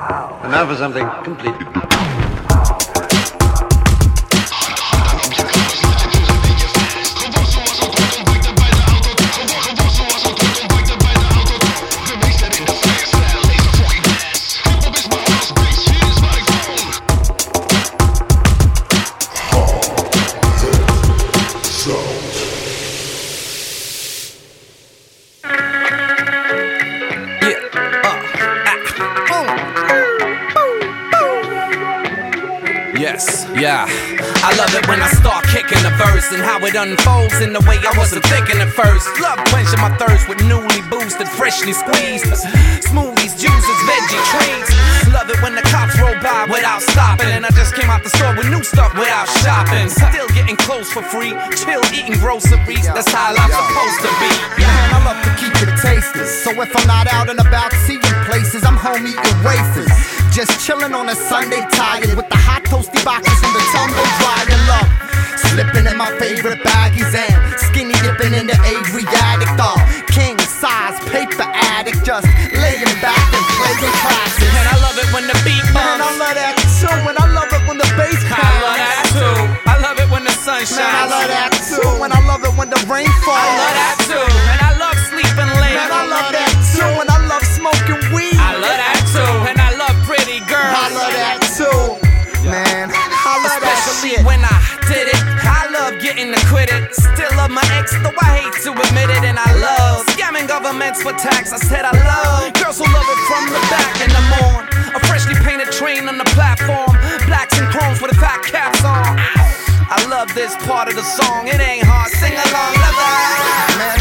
And now for something completely and how it unfolds in the way I wasn't thinking at first. Love quenching my thirst with newly boosted, freshly squeezed smoothies, juices, veggie treats. Love it when the cops roll by without stopping. And I just came out the store with new stuff without shopping. Still getting clothes for free, chill eating groceries. That's how life's supposed to be. Man, I love to keep it tasteless. So if I'm not out and about seeing places, I'm home eating wafers. Just chilling on a Sunday tired with the hot toasty boxes and the tumble dryer love. Slipping in my favorite baggies and skinny dipping in the addict. Uh, king size paper addict, just laying back and playing classics. And I love it when the beat Man, I love that too, and I love it when the bass comes. I love that too. I love it when the sun shines. Man, I love that too, and I love it when the rain falls. I love that too. Ex, though I hate to admit it. And I love scamming governments for tax. I said I love girls who love it from the back and the morn. A freshly painted train on the platform. Blacks and chromes with the fat caps on. I love this part of the song. It ain't hard. Sing along, love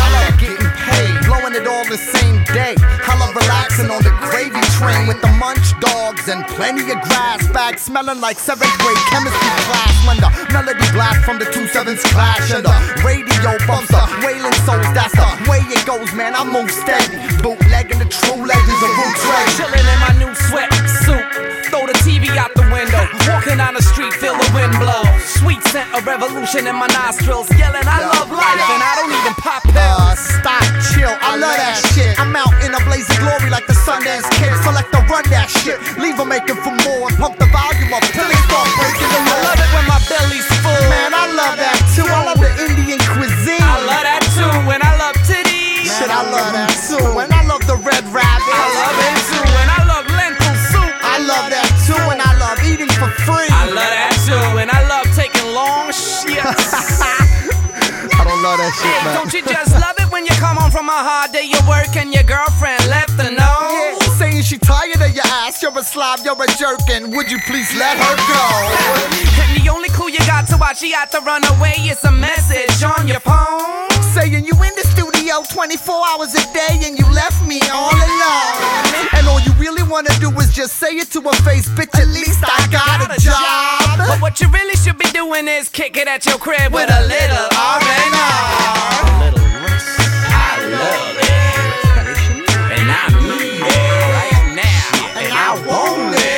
train with the munch dogs and plenty of grass bags smelling like seventh grade chemistry class. When the melody blast from the two sevens clash and the radio bumps the wailing souls. That's the way it goes, man. I move steady, bootlegging the true legends of Roots. Chilling in my new sweatsuit. Throw the TV out the window. Walking down the street, feel the wind blow. Sweet scent of revolution in my nostrils. Yelling, I love life, and I don't even pop Uh, stop, chill, I love that shit. I'm out in a blaze of glory like the Sundance Kid. To run that shit, leave 'em making for more and pump the volume up till they start breaking the I love it when my belly's full. Man, I love that too. I love the Indian cuisine. I love that too, and I love titties. Shit, I love that too. And I love the red rabbit. I love it too, and I love lentil soup. I love that too. And I love eating for free. I love that too, and I love taking long shits. I don't love that shit, man. Don't you just love it when you come home from a hard day of work and your girlfriend of. You're a slob, you're a jerk, and would you please let her go? And the only clue you got to why she had to run away is a message on your phone. Saying you in the studio 24 hours a day and you left me all alone. And all you really wanna do is just say it to her face, bitch. At least I got a But job. But what you really should be doing is kick it at your crib with a little R&R. I love it. I want it.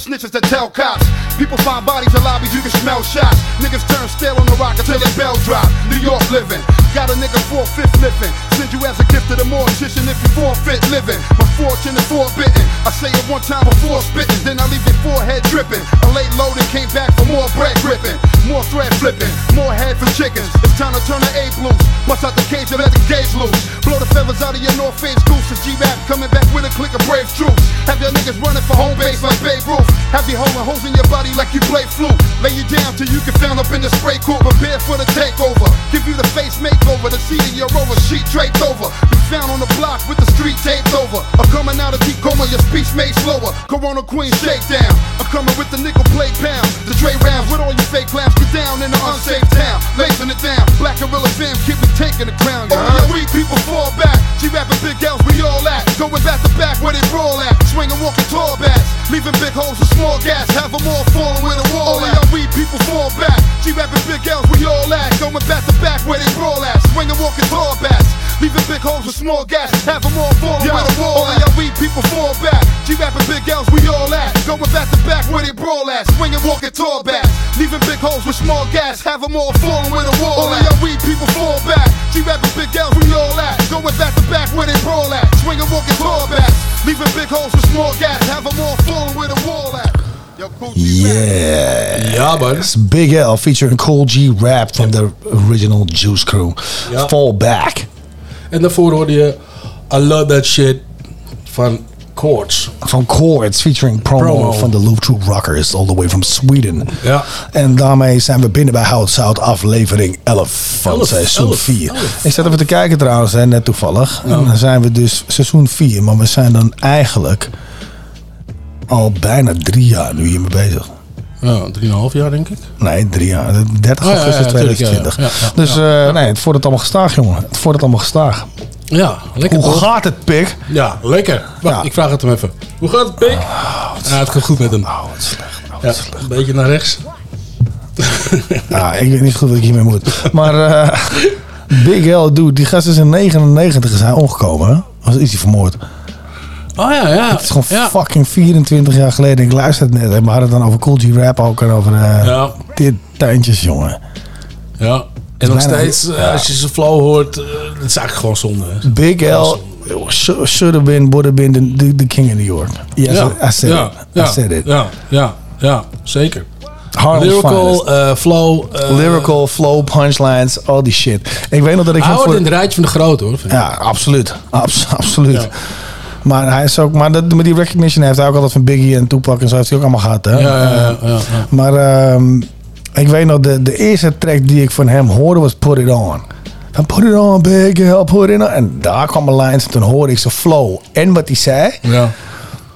Snitches that tell cops. People find bodies in lobbies, you can smell shots. Niggas turn stale on the rock until their bell drop. New York living. Got a nigga four-fifth living. Send you as a gift to the mortician if you forfeit living. My fortune is forbidden. I say it one time before spitting, then I leave your forehead dripping. I laid low came back for more bread gripping. More thread flipping, more head for chickens. It's time to turn the A loose. Bust out the cage and let the gauge loose. Blow the feathers out of your North Face gooses. G-Rap coming back with a click of brave troops. Have your niggas running for home base like Babe Ruth. Have you holding holes in your body like you play flute. Lay you down till you get found up in the spray court. Prepare for the takeover. Give you the face makeover. The seat of your rover sheet draped over. Be found on the block with the street taped over. I'm coming out of deep coma, your speech made slower. Corona Queen shakedown. I'm coming with the nickel plate pound. The Dre rounds with all you fake clowns. Get down in the unsafe town. Lacing it down. Black Gorilla fam, keep me taking the crown. Only your weak people fall back. G rapping big gals, we all at. Going back to back where they brawl at. Swinging, walking tall backs. Leaving big holes with small gas. Have them all falling where the wall Only our weak people fall back. G rapping big gals, we all at. Going back to back where they brawl at. Swinging, walking tall backs. Leaving big holes with small gas. Have them all falling where the wall Only our weak people fall back. G rapping big gals, we all at. Going back to back where they brawl at. Swinging, walking tall backs. Leaving big holes with small gas. Have them all falling where the wall Only our weak people fall back. G rapping big gals, we all at. Going back to back where they brawl at. Swinging, walking tall backs. Leaving big holes with small gas. Have them all falling where the wall at. Yo, Kool G Rap. Yeah. Ja, man. It's Big L featuring Kool G Rap from the original Juice Crew. Ja. Fall Back. En daarvoor hoorde je I Love That Shit van Chords. Van Chords featuring promo, Promo. van de Loop Troop Rockers all the way from Sweden. Ja. En daarmee zijn we binnen bij Hout Zout aflevering 11 van Elf, seizoen elf, 4. elf. Ik zat even te kijken trouwens, hè, net toevallig. En dan zijn we dus seizoen 4, maar we zijn dan eigenlijk al bijna drie jaar nu hiermee bezig. Ja, drieënhalf jaar denk ik. Nee, drie jaar. 30 Oh, ja, ja, augustus ja, tuurlijk, ja, 2020. ja, ja, dus eh, nee, het wordt het allemaal gestaag, jongen. Het wordt het allemaal gestaag. Ja, lekker Hoe toch? gaat het, pik? Ja, lekker. Wacht, ik vraag het hem even. Hoe gaat het, Pik? ja, het gaat goed met hem. Oh, wat slecht. Oh, wat slecht. een beetje naar rechts. Ja, ik weet niet goed wat ik hiermee moet. Maar eh, Big L, dude, die gast is in 99 is hij omgekomen. Hè? Of is hij vermoord? Oh ja, ja. Het is gewoon ja. fucking 24 jaar geleden. Ik luisterde net. En we hadden het dan over Cool G Rap ook. En over eh Ja. dit tuintjes, jongen. Ja. En nog steeds, eh, ja. als je zijn flow hoort, eh, het is eigenlijk gewoon zonde. hè. Big L should have been, would have been the, the, the king of New York. Yes, I said ja, it. I said it. Ja, ja, ja, zeker. Harlem's Lyrical, flow. Lyrical, flow, punchlines, al die shit. Ik weet nog dat ik hoort voor... in het rijtje van de grote hoor. Ja, absoluut. Abs- absoluut. Maar hij is ook, maar dat, met die recognition heeft hij ook altijd van Biggie en Tupac en zo heeft hij ook allemaal gehad. Hè? Ja, ja, ja. Maar ehm, ik weet nog, de, de eerste track die ik van hem hoorde was Put It On. Van Put It On, Big Girl, Put It On. En daar kwam een lines en toen hoorde ik zijn flow. En wat hij zei. Ja.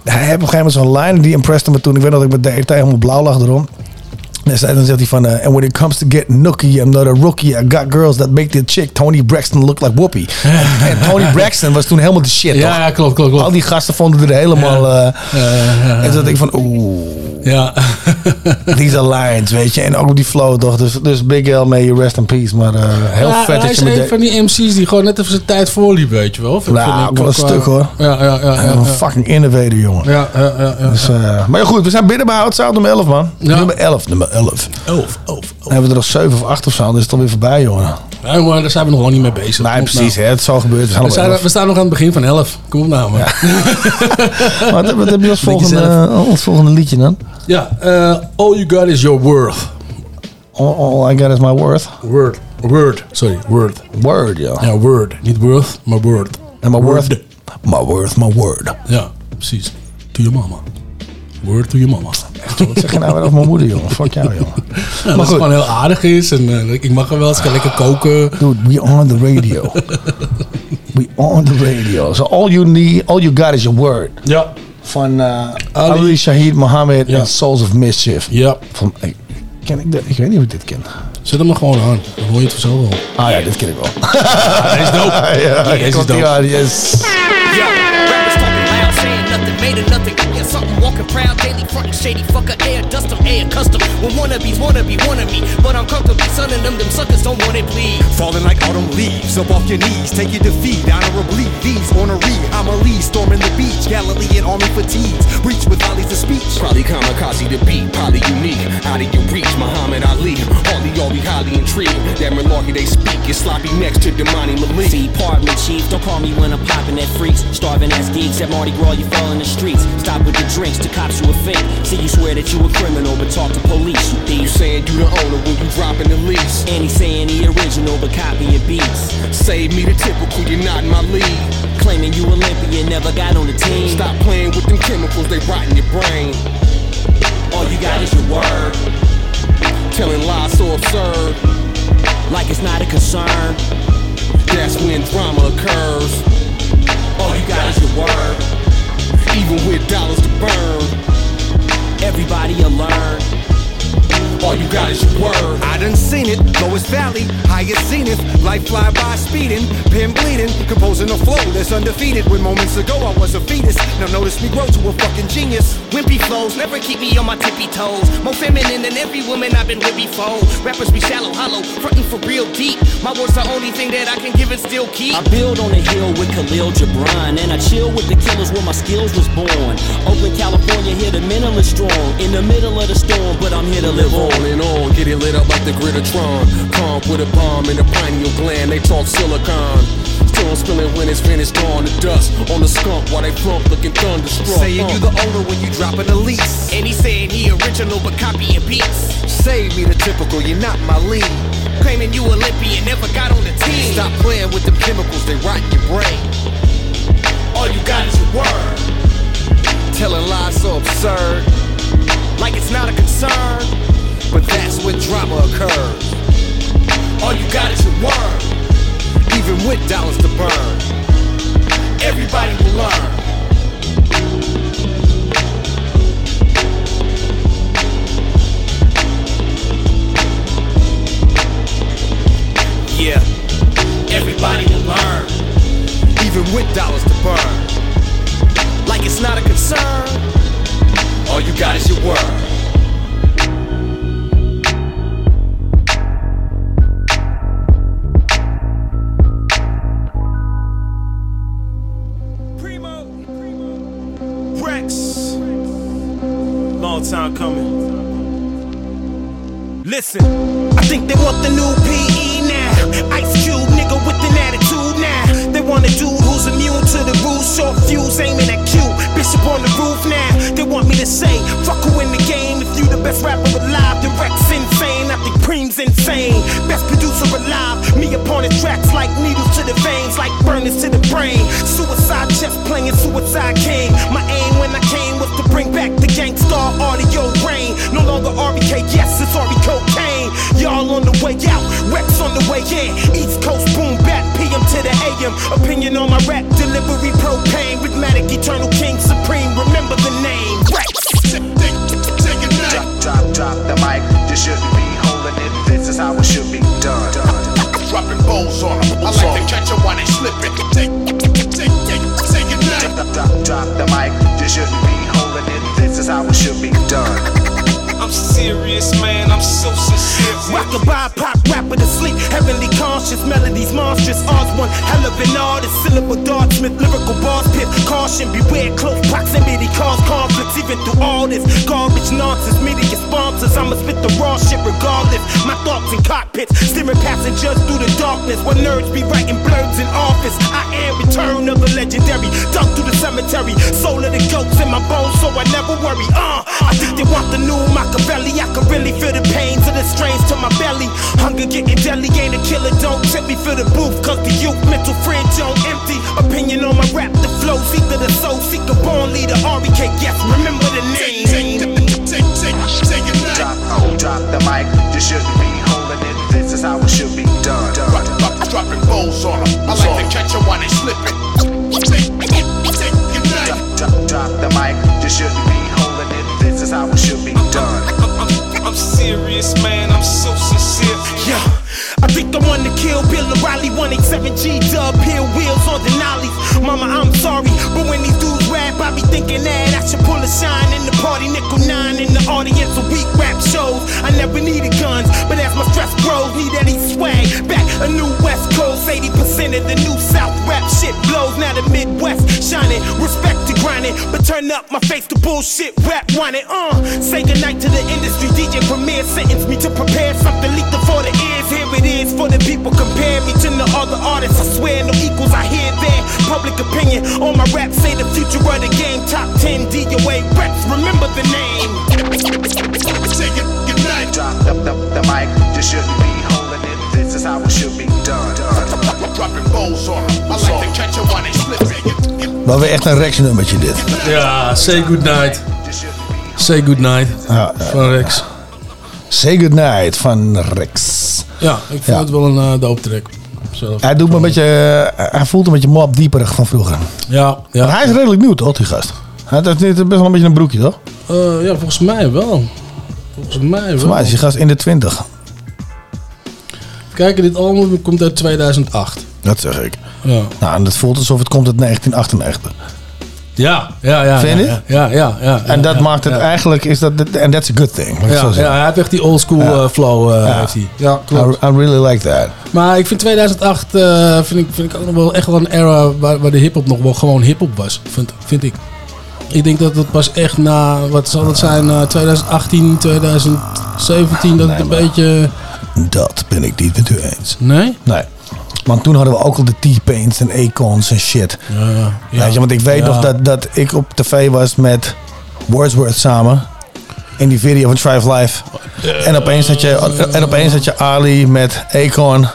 Hij heeft op een gegeven moment zo'n line die impressed me toen. Ik weet nog dat ik met DRT helemaal blauw lag erom. Dan zegt hij van, uh, and when it comes to getting nookie, I'm not a rookie. I got girls that make the chick Tony Braxton look like Whoopi. en, Tony Braxton was toen helemaal de shit, Ja, toch? ja, klopt, klopt, klopt. Al die gasten vonden er helemaal... eh, En toen dacht ik van, oeh, Ja. these are lines, weet je. En ook die flow, toch? Dus, dus Big L, may you rest in peace. Maar eh, heel Ja, vet hij dat je met de- van die MC's die gewoon net even zijn tijd voorliep, weet je wel. Vind- Nou, vind ik wel een stuk, hoor. Ja, ja, ja. ja, Een fucking innovator, jongen. Ja, ja, ja, ja. Dus, eh, maar ja, goed, we zijn binnen bij Zout nummer 11, man. Nummer 11, nummer 11. Elf, elf, elf. Dan hebben we er nog 7 of 8 of zo, dan is het alweer voorbij, jongen. Ja, jongen, daar zijn we nog lang niet mee bezig. Nee, precies. nou. Hè, het is al gebeurd. We zijn We, staan nog aan het begin van 11. Kom op nou, man. Ja, Wat, wat heb je als volgende, als volgende liedje dan? eh, all you got is your worth. All, all I got is my worth. Word. Word. Sorry, word. Word, ja. Ja, word. Niet worth, maar word. En my worth. Word. My worth, my word. Ja, precies. To your mama. Word to your mama. Wat zeg je nou weer over mijn moeder, jongen? Fuck jou, jongen. Ja, dat goed. gewoon heel aardig is. En eh, ik mag er wel eens lekker koken. Dude, we on the radio. we on the radio. So all you need, all you got is your word. Ja. Van uh, Ali. Ali, Shahid Mohammed Ja. en Souls of Mischief. Ja. Van, hey, ken ik, dit? ik weet niet of ik dit ken. Zet hem er gewoon aan. Dan hoor je het vanzelf wel. Ah ja, dit ken ik wel. Hij is dope. ja, Deze is dope. yes. Yo, rappers talking loud, saying nothing, made of nothing. Got you something, walking proud, daily frontin' shady fucker, air dust 'em, air custom. When wannabes wanna be, wanna me, but I'm comfortably sunning them, them suckers don't want it bleed. Falling like autumn leaves, up off your knees, take your defeat, honorably. These ornery homilies, storming the beach, Galilean army fatigues, breach with volleys of speech. Probably kamikaze to beat, probably unique. Out of your reach, Muhammad Ali. Hardly all be highly intrigued. That malarkey they speak is sloppy next to Damani Malik. See, pardon me, chief. Don't call me when I'm popping at freaks. Starving ass geeks at Mardi Gras, you fall in the streets. Stop with the drinks, the cops you a fake. See, you swear that you a criminal, but talk to police, you You thieves. saying you the owner when you dropping the lease. And he saying he original, but copying beats. Save me the typical, you're not in my league. Claiming you Olympian, never got on the team. Stop playing with them chemicals, they rot in your brain. All you got is your word. Telling lies so absurd, Like it's not a concern. that's when drama occurs. All you got is your word. Even with dollars to burn, Everybody learn. All you got is your word. I done seen it, lowest valley, highest zenith, life fly by speeding, pen bleeding, composing a flow that's undefeated. When moments ago I was a fetus, now notice me grow to a fucking genius. Wimpy flows never keep me on my tippy toes. More feminine than every woman I've been with before. Rappers be shallow, hollow, frontin' for real deep. My words the only thing that I can give and still keep. I build on the hill with Khalil Gibran, and I chill with the killers where my skills was born. Oakland, California, here the mental is strong. In the middle of the storm, but I'm here to live on. On and on, get it lit up like the Grittatron. Calm with a bomb in the pineal gland, they talk silicon. Still I'm spilling when it's finished, gone to dust. On the skunk while they plump looking thunderstruck. Saying you the owner when you dropping the lease. And he saying he original but copying beats. Save me the typical, you're not my lead. Claiming you Olympian, never got on the team. Stop playing with them chemicals, they rot your brain. All you got is your word. Telling lies so absurd, Like it's not a concern. But that's when drama occurs. All you got is your word. Even with dollars to burn. Everybody will learn. Yeah, everybody will learn. Even with dollars to burn. Like it's not a concern. All you got is your word. Listen, I think they want the new PE now. Ice Cube, nigga with an attitude now. They want a dude who's immune to the rules, short fuse aiming at Q. Bishop on the roof now. They want me to say, fuck who in the game. If you the best rapper alive, then Reks insane. I think Preem's insane. Best producer alive. Me upon the tracks like needles to the veins, like burners to the brain. Suicide chest playing Suicide King. My aim when I came was to bring back the gangstar audio rain. No longer RBK, yes, it's RB cocaine. Y'all on the way out, Reks on the way in. East Coast boom back, PM to the AM. Opinion on my rap delivery propane. Rhythmatic, eternal king supreme. Remember the name Reks. Drop, drop, drop the mic. You shouldn't be holding it. This is how it should be done. Dropping balls on them. I like to catch 'em while they slipping. Take, take, take, take it now. Drop, drop, drop the mic. You shouldn't be holding it. This is how it should be done. I'm serious, man. I'm so sincere. Rockabye pop rapper to sleep. Heavenly conscious melodies, monstrous odds. One hell of an artist, syllable dartsmith, lyrical bars pit. Caution, beware close proximity, cause conflicts. Even through all this garbage nonsense, media I'ma spit the raw shit regardless. My thoughts in cockpits, steering passengers through the darkness. Where nerds be writing blurbs in office. I am return of the legendary, dug through the cemetery. Soul of the goats in my bones, so I never worry. Uh, I think they want the new Machiavelli. I can really feel the pains of the strains to my belly. Hunger getting deadly, ain't a killer. Don't tip me for the booth, cause the youth mental fridge on empty. Opinion on my rap, the flow, seek the soul, seek born leader. REK, yes, remember the name. Drop, oh, drop the mic. You shouldn't be holding it. This is how it should be done. done. Dropping bowls on them. I like to catch them while they slipping. Drop, drop, drop the mic. You shouldn't be holding it. This is how it should be done. I'm serious, man. I'm so sincere. Yeah. I think the one to kill Bill O'Reilly 187G dub hill wheels on Denali's. Mama, I'm sorry, be thinking that I should pull a shine in the party, nickel nine in the audience of weak rap shows. I never needed guns, but as my stress grows, need any swag back. A new West Coast, 80% of the new South rap shit blows. Now the Midwest shining, respect to grinding, but turn up my face to bullshit rap whining. Uh, say goodnight to the industry, DJ Premier sentence me to prepare something lethal for the ears. Here it is for the people. Compare me to the other artists. I swear no equals. I hear their public opinion on my rap. Say the future of the game. Top 10 DOA reps. Remember the name. Take it, good night. Drop the, the, the mic. You shouldn't be holding it. This is how it should be done. Done. Dropping bowls on them. I like to catch them while they slipping. Wel weer echt een Rex nummertje dit. Ja, Say Goodnight. Say Goodnight van Rex. Say Goodnight van Rex. Ja, ik vind Ja. het wel een uh, dope track. Zelf. Hij, doet me een beetje, eh, hij voelt een beetje mop dieperig van vroeger. Ja, ja. Maar hij is redelijk nieuw toch, die gast? Hij heeft best wel een beetje een broekje, toch? Eh, ja, volgens mij wel. Volgens mij wel. Voor mij is die gast in de 20. Kijk, dit album komt uit 2008. Dat zeg ik. Ja. Nou, en het voelt alsof het komt uit 1998. Ja, ja, ja. Vind je ja? Ja, ja, ja. En dat maakt het eigenlijk, is dat, en that's a good thing. Ja, ja, hij heeft echt die old school eh, flow. eh, Ja. heeft hij. Ja, klopt. I, I really like that. Maar ik vind 2008 eh, vind, ik, vind ik ook nog wel echt wel een era waar, waar de hip-hop nog wel gewoon hip-hop was. Vind, vind ik. Ik denk dat het pas echt na, wat zal het zijn, eh, 2018, 2017, dat het een beetje. Dat ben ik niet met u eens. Nee? Nee. Want toen hadden we ook al de T-Paints en Acons en shit. Ja, ja. Weet je, want ik weet Ja. nog dat, dat ik op tv was met Wordsworth samen. In die video van Thrive Life. En opeens had je, en opeens had je Ali met Akon.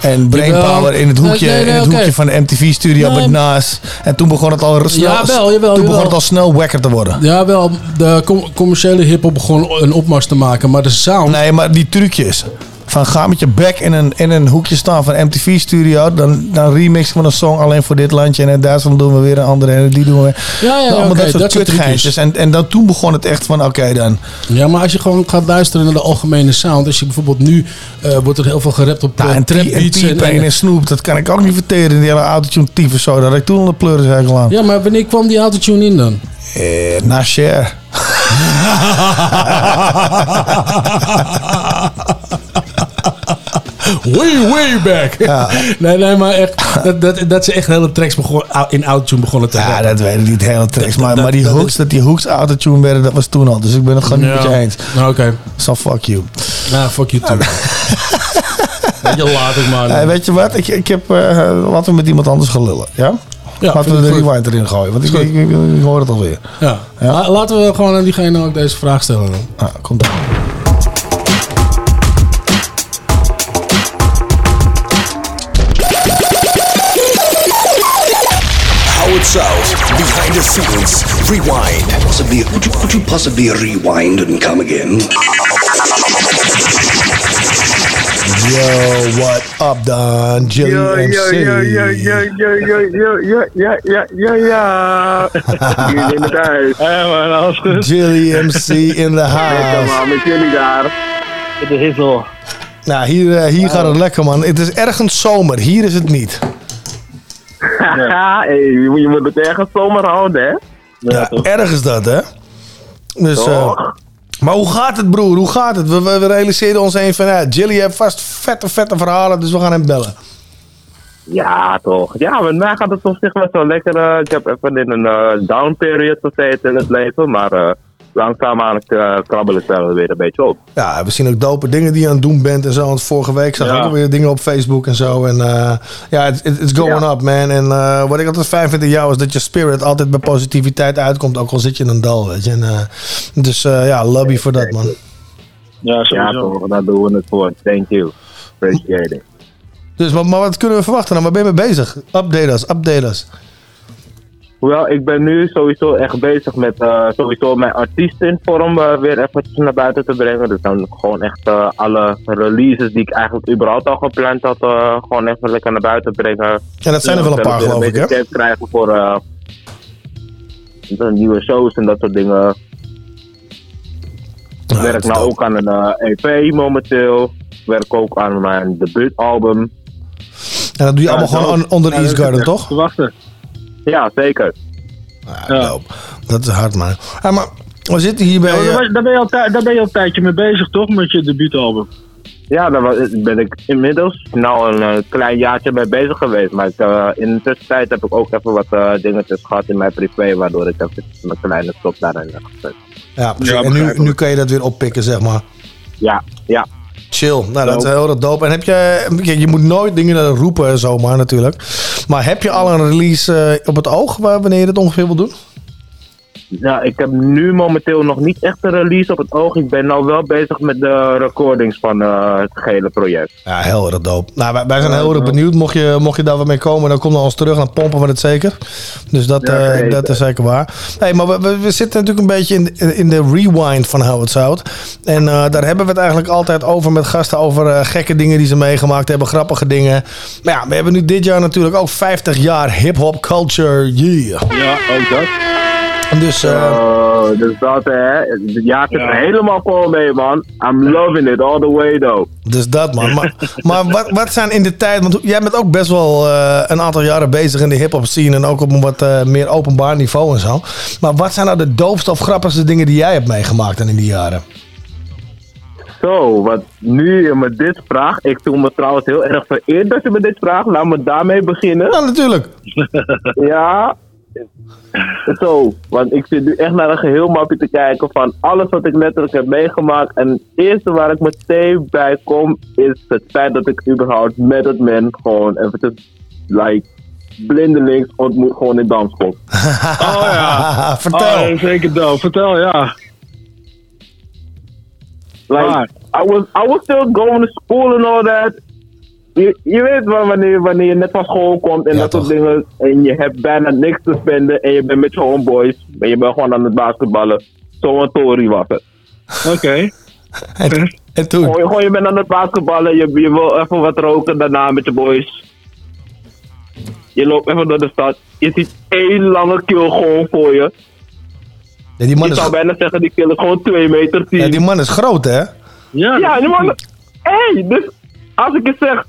En Brainpower in het hoekje, Nee, nee, in het hoekje van de MTV studio met Nas. En toen begon het al snel, jawel, toen begon het al snel wacker te worden. Ja, wel, de com- commerciële hip-hop begon een opmars te maken, maar de sound. Nee, maar die trucjes. Van ga met je back in een, in een hoekje staan van MTV Studio. Dan, dan remixen we een song alleen voor dit landje. En in Duitsland doen we weer een andere. En die doen we weer. Ja, ja, Allemaal oké, dat soort dat. En, en dan toen begon het echt van oké dan. Ja, maar als je gewoon gaat luisteren naar de algemene sound. Als je bijvoorbeeld nu eh, wordt er heel veel gerapt op Nou, en trap en beats. En, T-Pain en Snoop, dat kan ik ook niet verteren. Die hele autotune tyfus zo. Dat ik toen al de pleuris aan. ja, maar wanneer kwam die autotune in dan? Eh, na Cher. way, way back. Nee, nee, maar echt. Dat, dat, dat ze echt hele tracks begon, in autotune begonnen te Ja, rappen. dat weet ik niet, hele tracks. Maar, dat- maar die hooks, dat die hooks autotune werden, dat was toen al. Dus ik ben het gewoon niet met je eens. Nou, Oké. So fuck you. Nou, fuck you too. Weet je, laat ik maar. Hey, weet je wat? Ik, ik heb, eh, laten we met iemand anders gaan lullen. Ja? Ja, laten we de goed. rewind erin gooien. Want ik, ik, ik, ik hoor het alweer. Ja. Ja. La- laten we gewoon aan diegene ook deze vraag stellen dan. Ah, komt dan. South, behind the rewind. Possibly, could you, could you possibly rewind and come again? Yo, what up dan? Jilly Yo, MC. yo, yo, yo, yo, yo, yo, yo, yo, het. Hé man, alles goed? Jilly MC in the Lekker house. man, met jullie daar. Met de hissel. Nou, hier, eh, hier gaat het lekker man. Het is ergens zomer. Hier is het niet. hey, je moet- het ergens zomer houden, hè? Ja, erg is dat, hè? Dus, Toch? maar hoe gaat het, broer? Hoe gaat het? We, we, we realiseerden ons een van, ja, Jilly heeft vast vette, vette verhalen, dus we gaan hem bellen. Ja, toch. Ja, met mij gaat het op zich best wel lekker. eh, ik heb even in een eh, down period gezeten in het leven, maar eh langzaamaan uh, krabbel ik wel weer een beetje op. Ja, we zien ook dope dingen die je aan het doen bent en zo. Want vorige week zag ik Ja. ook weer dingen op Facebook en zo. En eh, ja, it- it- it's going up, man. En eh, wat ik altijd fijn vind in jou is dat je spirit altijd bij positiviteit uitkomt. Ook al zit je in een dal, weet je. En, dus eh, ja, lobby voor dat, man. Ja, Ja, toch. Daar doen we het voor. Thank you. Appreciate it. Dus, maar, maar wat kunnen we verwachten dan? Waar ben je mee bezig? Update us, update us. Hoewel, ik ben nu sowieso echt bezig met eh, sowieso mijn artiestenvorm eh, weer eventjes naar buiten te brengen. Dus dan gewoon echt eh, alle releases die ik eigenlijk überhaupt al gepland had, gewoon even lekker naar buiten brengen. En dat zijn er wel een paar, geloof een ik, hè? tijd krijgen voor nieuwe shows en dat soort dingen. Ik werk nou ook aan een EP momenteel. Ik werk ook aan mijn debuutalbum. En dat doe je Ja, allemaal gewoon onder Ja, East Garden, toch? Te wachten. Ja, zeker. Ja. Dat is hard, man. Ja, maar we zitten hier bij... Ja, daar, eh, daar ben je al, daar ben je al een tijdje mee bezig, toch? Met je debuutalbum. Ja, daar ben ik inmiddels nou een eh, klein jaartje mee bezig geweest. Maar ik, eh, in de tussentijd heb ik ook even wat eh, dingetjes gehad in mijn privé, waardoor ik even een kleine stop daarin heb gezet. ja, precies. en nu, nu kan je dat weer oppikken, zeg maar. Ja, ja. Chill. Nou, dat is heel erg dope. En heb je... kijk, Je moet nooit dingen roepen zomaar natuurlijk. Maar heb je al een release eh, op het oog waar, wanneer je dat ongeveer wil doen? Ja, ik heb nu momenteel nog niet echt een release op het oog. Ik ben nou wel bezig met de recordings van eh, het gehele project. Ja, heel erg dope. Nou, wij, wij zijn heel erg benieuwd. Mocht je, mocht je daar wat mee komen, dan kom naar ons terug. Dan pompen we het zeker. Dus dat, Ja, eh, dat is zeker waar. Hey, maar we, we, we zitten natuurlijk een beetje in de, in de rewind van How It Sound. En eh, daar hebben we het eigenlijk altijd over met gasten. Over gekke dingen die ze meegemaakt hebben. Grappige dingen. Maar ja, we hebben nu dit jaar natuurlijk ook 50 jaar hip-hop culture. Yeah. Ja, ook dat. Dus, eh, Oh, dus dat hè. Het jaar zit er helemaal vol mee, man. I'm loving it all the way, though. Dus dat man. Maar, maar wat, wat zijn in de tijd, want jij bent ook best wel eh, een aantal jaren bezig in de hip-hop scene en ook op een wat eh, meer openbaar niveau en zo. Maar wat zijn nou de doofste of grappigste dingen die jij hebt meegemaakt dan in die jaren? Zo, wat nu je me dit vraagt. Ik voel me trouwens heel erg vereerd dat je me dit vraagt. Laat me daarmee beginnen. Ja, natuurlijk. ja. Zo, want ik zit nu echt naar een geheel mapje te kijken van alles wat ik letterlijk heb meegemaakt. En het eerste waar ik meteen bij kom is het feit dat ik überhaupt met het men gewoon eventjes, like, blindelings ontmoet gewoon in Damschot. Oh ja. Vertel. Oh, zeker dope. Vertel, ja. Like, I was, I was still going to school and all that. Je, je weet wel wanneer, wanneer je net van school komt en dat soort dingen. En je hebt bijna niks te spenden en je bent met je homeboys. En je bent gewoon aan het basketballen. Zo'n Tory was het. Oké. En, en toen? Gewoon, gewoon, je bent aan het basketballen. Je, je wil even wat roken daarna met je boys. Je loopt even door de stad. Je ziet één lange kill gewoon voor je. Ja, die man je is, zou bijna zeggen, die kill is gewoon 2 meter 10. ja, die man is groot hè? Ja, Ja, die man. Hé, hey, dus als ik het zeg.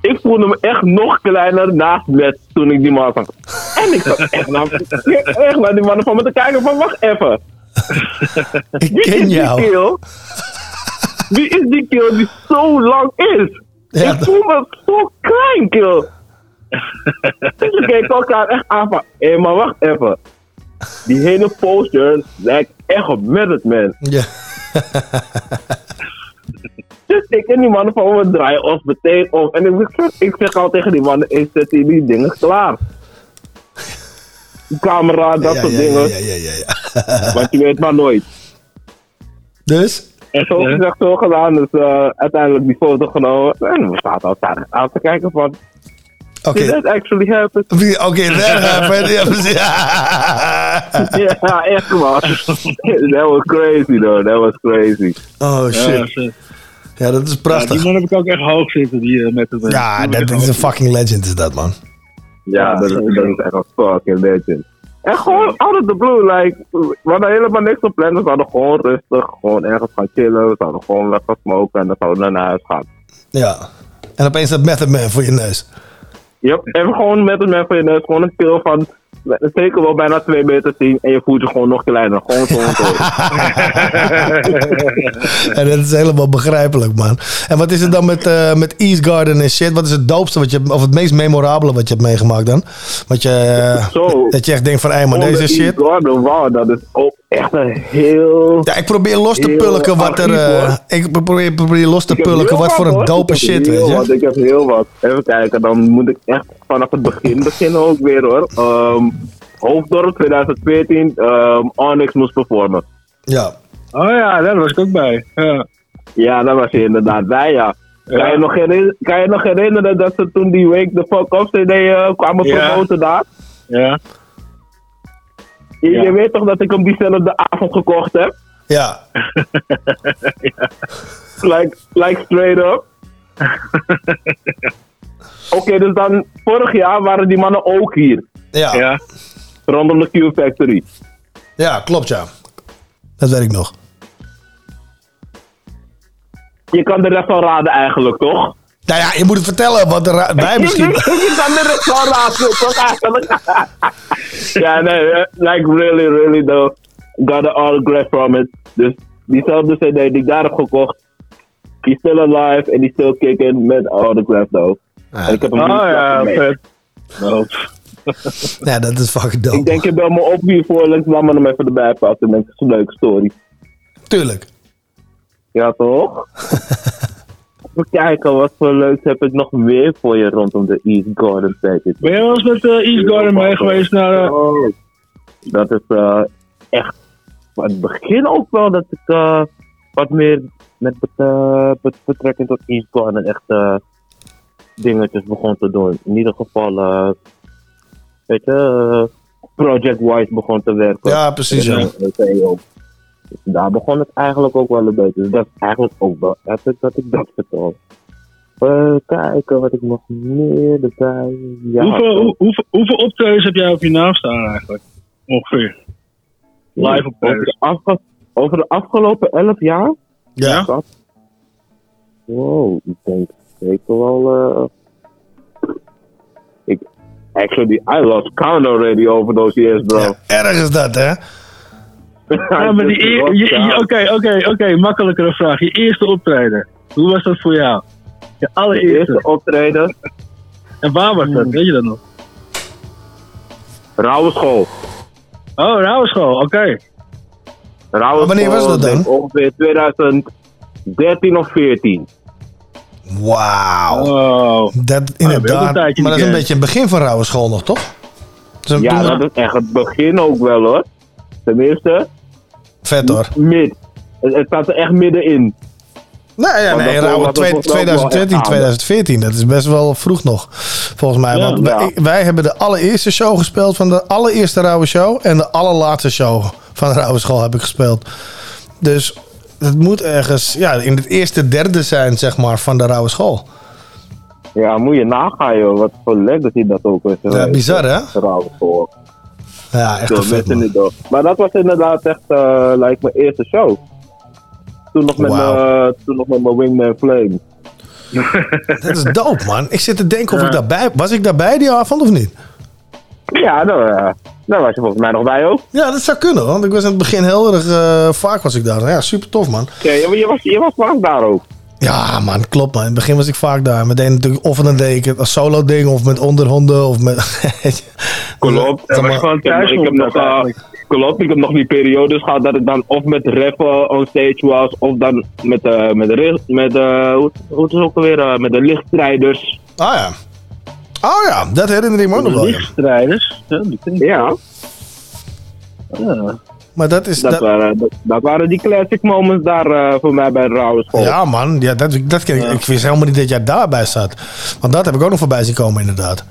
Ik voelde me echt nog kleiner naast met toen ik die man zag. En ik zat echt naar, echt naar die mannen van me te kijken van wacht even. Ik Wie ken is jou. die kill? Wie is die kill die zo lang is? Ja, ik voel me zo klein, kill. dus we keken elkaar echt aan van, hé, maar wacht even. Die hele poster lijkt echt op Method Man. Ja. Dus ik en die mannen van me draaien ons meteen om. En ik, zeg- ik zeg al tegen die mannen, ik zet hier die dingen klaar. Camera, dat Ja, soort ja, dingen. ja, ja, ja, ja. Want je weet maar nooit. Dus? En zo gezegd, zo gedaan. Dus eh, uiteindelijk die foto genomen. En we zaten elkaar aan te kijken van... Oké. Did that actually happen? Oké, that happened. Ja, precies. ja, echt man. that was crazy though, that was crazy. Oh shit. Ja, dat is Ja, prachtig. die man heb ik ook echt hoog zitten, die uh, met het Ja, dat is een fucking legend is dat man. Ja, dat, is, dat is echt een fucking legend. En gewoon out of the blue, like, we hadden helemaal niks op plan. We zouden gewoon rustig, gewoon ergens gaan chillen. We zouden gewoon lekker smoken en dan zouden we naar huis gaan. Ja. En opeens dat Method Man voor je neus. Yep, en gewoon met een man van je neus, gewoon een kill van zeker wel bijna 2 meter 10 en je voelt je gewoon nog kleiner. Gewoon zo'n en dat is helemaal begrijpelijk, man. En wat is het dan met, eh, met East Garden en shit? Wat is het doopste wat je, of het meest memorabele wat je hebt meegemaakt dan? Wat je, eh, Zo. dat je echt denkt van, hé, maar deze de shit. East Garden, wauw, dat is ook echt een heel... Ja, ik probeer los te pulken wat er. eh, ik probeer, probeer los te pulken wat voor een dope shit, weet je? wat, ik heb heel wat. Even kijken, dan moet ik echt vanaf het begin beginnen ook weer hoor. Ehm Hoofddorp 2014, ehm Onyx moest performen. Ja. Oh ja, daar was ik ook bij. Ja. Ja, daar was je inderdaad bij, ja. Kan, Ja. je nog herinner- kan je nog herinneren dat ze toen die week de Fuck Off CD eh, kwamen Ja. promoten daar? Ja. Je, Ja. je weet toch dat ik hem diezelfde avond gekocht heb? Ja. like, like straight up. Oké, dus dan vorig jaar waren die mannen ook hier. Ja. Ja. Rondom de Q Factory. Ja, klopt ja. Dat weet ik nog. Je kan de rest wel raden eigenlijk, toch? Nou ja, je moet het vertellen, want er, wij misschien... je kan de rest wel raden, toch eigenlijk? ja, nee, eh, like really, really though. Got an autograph from it. Dus diezelfde CD die ik daar heb gekocht. Die still alive en die still kicking met autograph though. en ik heb hem Oh ja, vet. Oh. Ja, dat is fucking dope. Ik denk je bel me op hiervoor ik laat me hem even erbij pakken. Dat is een leuke story. Tuurlijk. Ja, toch? Even kijken, wat voor leuks heb ik nog meer voor je rondom de East Garden package. Ben je wel eens met eh, East Garden mee geweest naar... eh, Oh, dat is eh, echt van het begin ook wel dat ik eh, wat meer met bet- bet- betrekking tot East Garden echt eh, dingetjes begon te doen. In ieder geval, weet je, eh, project-wise begon te werken. Ja, precies, ja. Eh. Dus daar begon het eigenlijk ook wel een beetje. Dus dat is eigenlijk ook wel dat ik dat, ik dat vertel. Eh, kijken wat ik nog meer erbij. Ja, hoeveel, hoe- hoeveel, hoeveel optredens heb jij op je naam staan eigenlijk? Ongeveer. Live over optredens. de, afge- over de afgelopen 11 jaar? Ja. Wow, ik denk zeker wel. Actually, I lost count already over those years, bro. Erg is dat, hè? Ja, maar die eer- je- je- Oké, oké, oké. Makkelijkere vraag. Je eerste optreden. Hoe was dat voor jou? Je allereerste. eerste optreden. En waar was dat? Weet je dat nog? Rauwe school. Oh, Rauwe school. Oké. Rauwe Maar wanneer was school, dat dan? Ongeveer 2013 of 14. Wauw. Oh. Dat ook inderdaad. een maar dat is een beetje het begin van Rauwe School nog, toch? Dus Ja, dat is echt het begin ook wel hoor. Tenminste, Vet hoor. mid. Het, het staat er echt middenin. Nee, ja, Want nee, daarvoor Rauwe was het twee- volgens mij ook wel 2013, echt aan. 2014. Dat is best wel vroeg nog, volgens mij. Ja, Want wij, hebben de allereerste show gespeeld van de allereerste Rauwe Show. En de allerlaatste show van de Rauwe School heb ik gespeeld. Dus het moet ergens ja, in het eerste derde zijn, zeg maar, van de Rauwe School. Ja, moet je nagaan joh, wat voor legacy dat ook is. Ja, bizar hè? Rauwe school. Ja, echt een vet man. Maar dat was inderdaad echt, eh like mijn eerste show. Toen nog met, mijn, toen nog met mijn Wingman Flame. Dat is dope, man. Ik zit te denken of ik daarbij... Was ik daarbij die avond of niet? Ja, daar, eh, daar was je volgens mij nog bij ook. Ja, dat zou kunnen, want ik was in het begin heel erg... eh, vaak was ik daar. Ja, super tof, man. Ja, je, je, was, je was vaak daar ook. Ja, man, klopt, man. In het begin was ik vaak daar. Meteen natuurlijk, of dan deed ik het als solo ding, of met onderhonden, of met... Klopt. Dat was gewoon thuis ik heb nog, eh, klopt, ik heb nog die periodes gehad dat ik dan of met rappen on stage was, of dan met, eh met, met eh hoe, hoe het is ook alweer, met de lichtstrijders. Ah ja. Oh ja, dat herinner ik me ook nog wel. Lichtstrijders. Ja. Ja, Ja. Maar dat is... dat, Dat, waren, dat, dat waren die classic moments daar eh, voor mij bij de Rauwe School. ja, man. Ja, dat, dat ken ik. Ik wist helemaal niet dat jij daarbij zat. Want dat heb ik ook nog voorbij zien komen, inderdaad.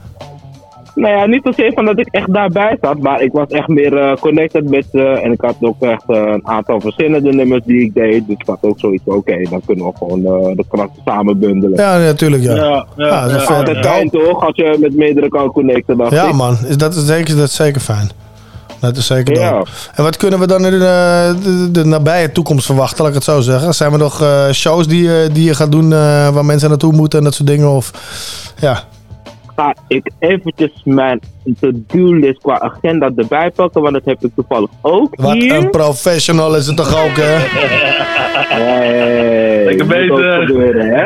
Nou ja, niet zozeer van dat ik echt daarbij zat, maar ik was echt meer eh, connected met ze. En ik had ook echt eh, een aantal verschillende nummers die ik deed. Dus ik had ook zoiets oké, dan kunnen we gewoon eh, de krachten samen bundelen. Ja, natuurlijk, ja. Ja, ja, dat is ja. vet. Altijd fijn toch, als je met meerdere kan connecten. dacht Ja, ik. man. Is, dat, is zeker, dat is zeker fijn. Dat is zeker Ja. En wat kunnen we dan in de, de, de nabije toekomst verwachten, laat ik het zo zeggen? Zijn er nog shows die, je- die je gaat doen waar mensen naartoe moeten en dat soort dingen? Of, ja. Ga ik eventjes mijn to-do-list qua agenda erbij pakken, want dat heb ik toevallig ook Wat hier. een professional is het toch ook, hè? Hey, Lekker bezig. hè?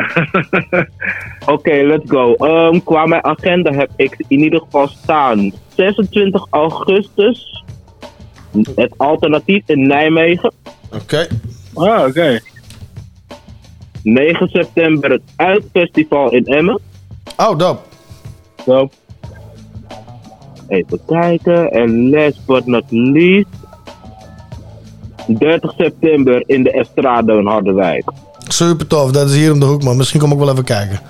Oké, let's go. Ehm, qua mijn agenda heb ik in ieder geval staan 26 augustus. Het alternatief in Nijmegen. Oké. Ah, oké. 9 september het Uitfestival in Emmen. Oh, dope. Dope. Even kijken. En last but not least. 30 september in de Estrado in Harderwijk. Super tof. Dat is hier om de hoek, man. Misschien kom ik wel even kijken.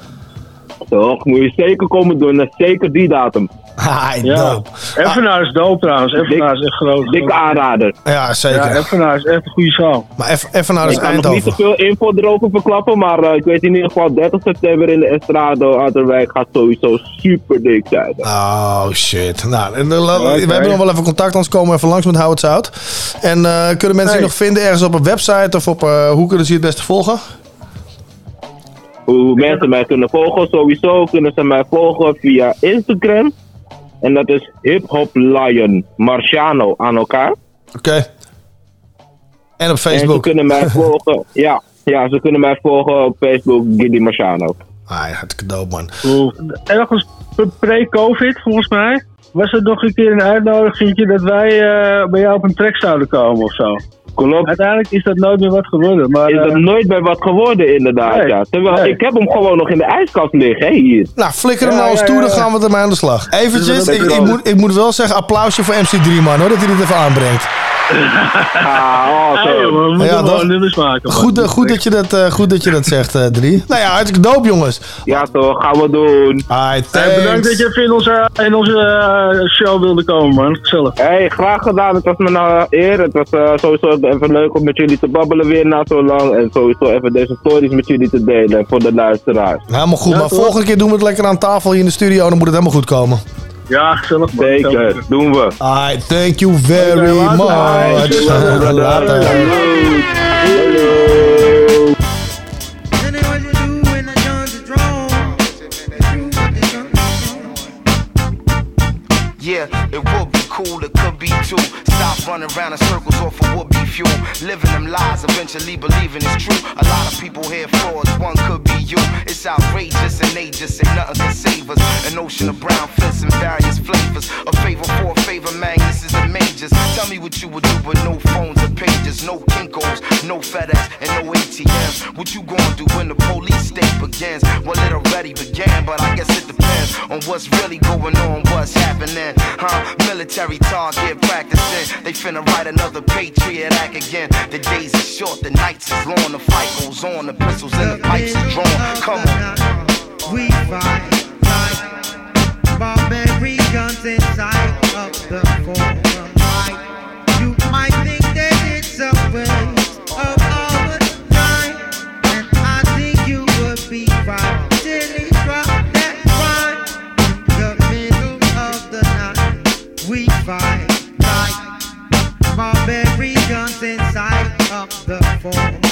Toch, moet je zeker komen doen. En zeker die datum. Hi, Ja. dope. Evenaar is dope trouwens. Evenaar is echt groot. Dikke aanrader. Ja, zeker. Ja, Evenaar is echt een goede zaal. Maar even, even naar Ik kan nog niet Eindhoven. te veel info erover verklappen, maar eh, ik weet in ieder geval 30 september in de Estrado Harderwijk gaat sowieso super dik zijn. Oh shit. Nou, en, eh, we hebben nog wel even contact, anders komen we even langs met Hou het Zout. En eh, kunnen mensen je nog vinden ergens op een website of op eh, hoe kunnen ze je het beste volgen? Hoe mensen mij kunnen volgen, sowieso kunnen ze mij volgen via Instagram. En dat is Hip Hop Lion Marciano aan elkaar. Oké. En op En ze Facebook. kunnen mij volgen, ja, ja, ze kunnen mij volgen op Facebook, Giddy Marciano. Ah, hartstikke dope, man. Ergens pre-COVID, volgens mij, was er nog een keer een uitnodiging dat wij eh, bij jou op een track zouden komen of zo. Klopt. Uiteindelijk is dat nooit meer wat geworden. Maar, Is er eh, nooit bij wat geworden, inderdaad, Nee. ja. Terwijl Nee. ik heb hem gewoon nog in de ijskast liggen, hè, hier. Nou, flikker hem Ja, nou eens ja, toe, ja, dan ja. gaan we ermee aan de slag. Eventjes, Dat ik, ik, moet, ik moet wel zeggen, applausje voor MC3 man, hoor, dat hij dit even aanbrengt. Ah, oh, hey, zo. jongen, we moeten Ja, nummers maken. man. Goed, eh, goed, dat, je dat, eh, goed dat je dat zegt, eh 3. Nou ja, hartstikke dope, jongens. Ja, toch, gaan we doen. Alright, Hey, thanks. bedankt dat je even in onze, in onze show wilde komen, man. Gezellig. Hey, graag gedaan. Het was me een eer. Het was eh, sowieso even leuk om met jullie te babbelen weer na zo lang. En sowieso even deze stories met jullie te delen voor de luisteraars. Helemaal goed, Ja, maar toch? volgende keer doen we het lekker aan tafel hier in de studio, dan moet het helemaal goed komen. Ja, gezellig, man. Zeker, doen we. Alright, thank you very later. much. Later. Later. Yeah, it be cool, it could be too. Stop running around in circles off of would be fuel. Living them lies, eventually believing it's true. A lot of people here frauds, one could be you. It's outrageous and they just say nothing can save us. An ocean of brown fists in various flavors. A favor for a favor, man, this is the majors. Tell me what you would do with no phones or pages, no Kinkos, no FedEx, and no ATMs. What you gonna do when the police state begins? Well, it already began, but I guess it depends on what's really going on, what's happening. Huh? Military target practicing. They finna write another Patriot Act again. The days are short, the nights is long, the fight goes on, the pistols and the pipes are drawn. Come on. We fight like barbarians inside of the forum. You might think that it's a waste fight like barbarians inside of the forum.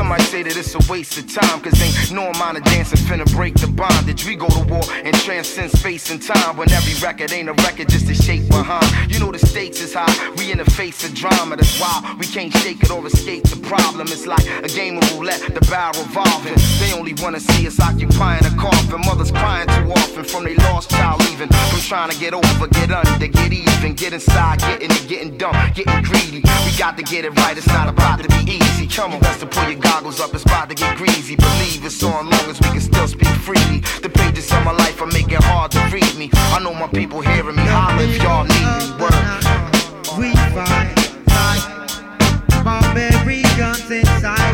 Some might say that it's a waste of time, cause ain't no amount of dancing finna break the bondage. We go to war and transcend space and time when every record ain't a record, just a shape behind. You know the stakes is high, we in the face of drama, that's why we can't shake it or escape the problem. It's like a game of roulette, the barrel revolving. They only wanna see us occupying a coffin. Mothers crying too often from they lost child leaving. From trying to get over, get under, get even, get inside, getting it, getting dumb, getting greedy. We got to get it right, it's not about to be easy. Come on, to pull your goggles up, it's about to get greasy. Believe it's on long as we can still speak freely. The pages of my life are making hard to read me. I know my people hearing me. Holler if y'all need me. Word. We fight like barbarians inside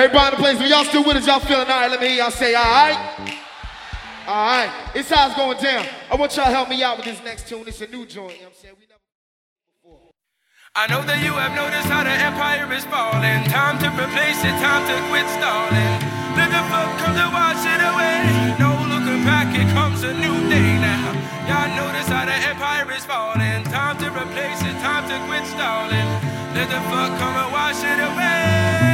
Everybody in the place, when y'all still with us, y'all feeling all right? Let me hear y'all say, all right? All right. It's how it's going down. I want y'all to help me out with this next tune. It's a new joint. You know what I'm saying? We I know that you have noticed how the empire is falling. Time to replace it, time to quit stalling. Let the flood come to wash it away. No looking back, it comes a new day now. Y'all notice how the empire is falling. Time to replace it, time to quit stalling. Let the flood come and wash it away.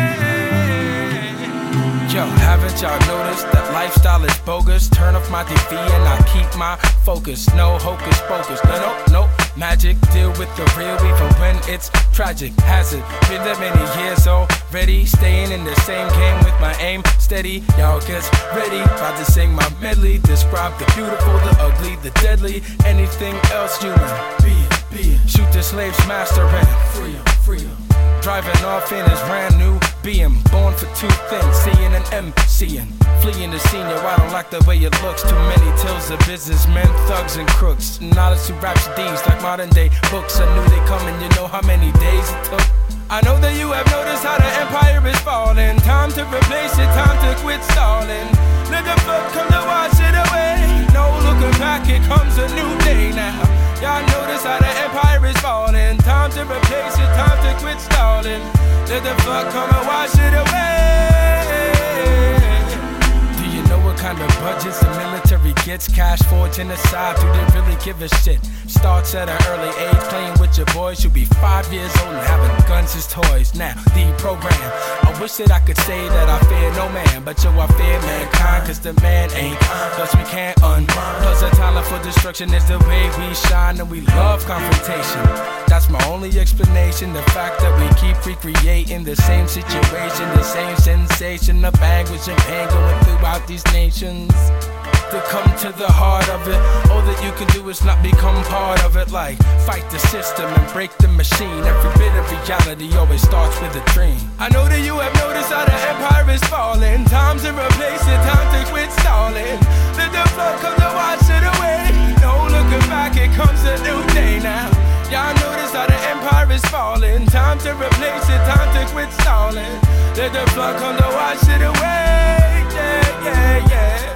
Yo, haven't y'all noticed that lifestyle is bogus? Turn off my TV and I keep my focus. No hocus pocus. No, no, no. Magic, deal with the real even when it's tragic. Hasn't been that many years already. Staying in the same game with my aim steady. Y'all gets ready. About to sing my medley. Describe the beautiful, the ugly, the deadly. Anything else human. Be it, be it. Shoot the slave's master and free him, free him. Driving off in his brand new BM. Born for two things, seeing and MCing. Fleeing the yo, I don't like the way it looks. Too many tales of businessmen, thugs, and crooks. Knowledge to rhapsodies like modern day books. I knew they coming, you know how many days it took. I know that you have noticed how the empire is falling. Time to replace it, time to quit stalling. Let the flood come to wash it away. No looking back, it comes a new day now. Y'all notice how the empire is falling. Time to replace it, time to quit stalling. Let the flood come and wash it away. Kind of budgets the military gets? Cash for genocide, do they really give a shit? Starts at an early age, playing with your boys. You'll be five years old and having guns as toys. Now, the program. I wish that I could say that I fear no man, but yo, I fear mankind, cause the man ain't. Cause we can't unrun. Cause the talent for destruction is the way we shine, and we love confrontation. That's my only explanation. The fact that we keep recreating the same situation, the same sensation of anguish and pain going throughout these nations. To come to the heart of it, all that you can do is not become part of it. Like fight the system and break the machine. Every bit of reality always starts with a dream. I know that you have noticed how the empire is falling. Time to replace it, time to quit stalling. Let the flood come to wash it away. No looking back, it comes a new day now. Y'all notice how the empire is falling. Time to replace it, time to quit stalling. Let the flood come to wash it away. Yeah, yeah, yeah.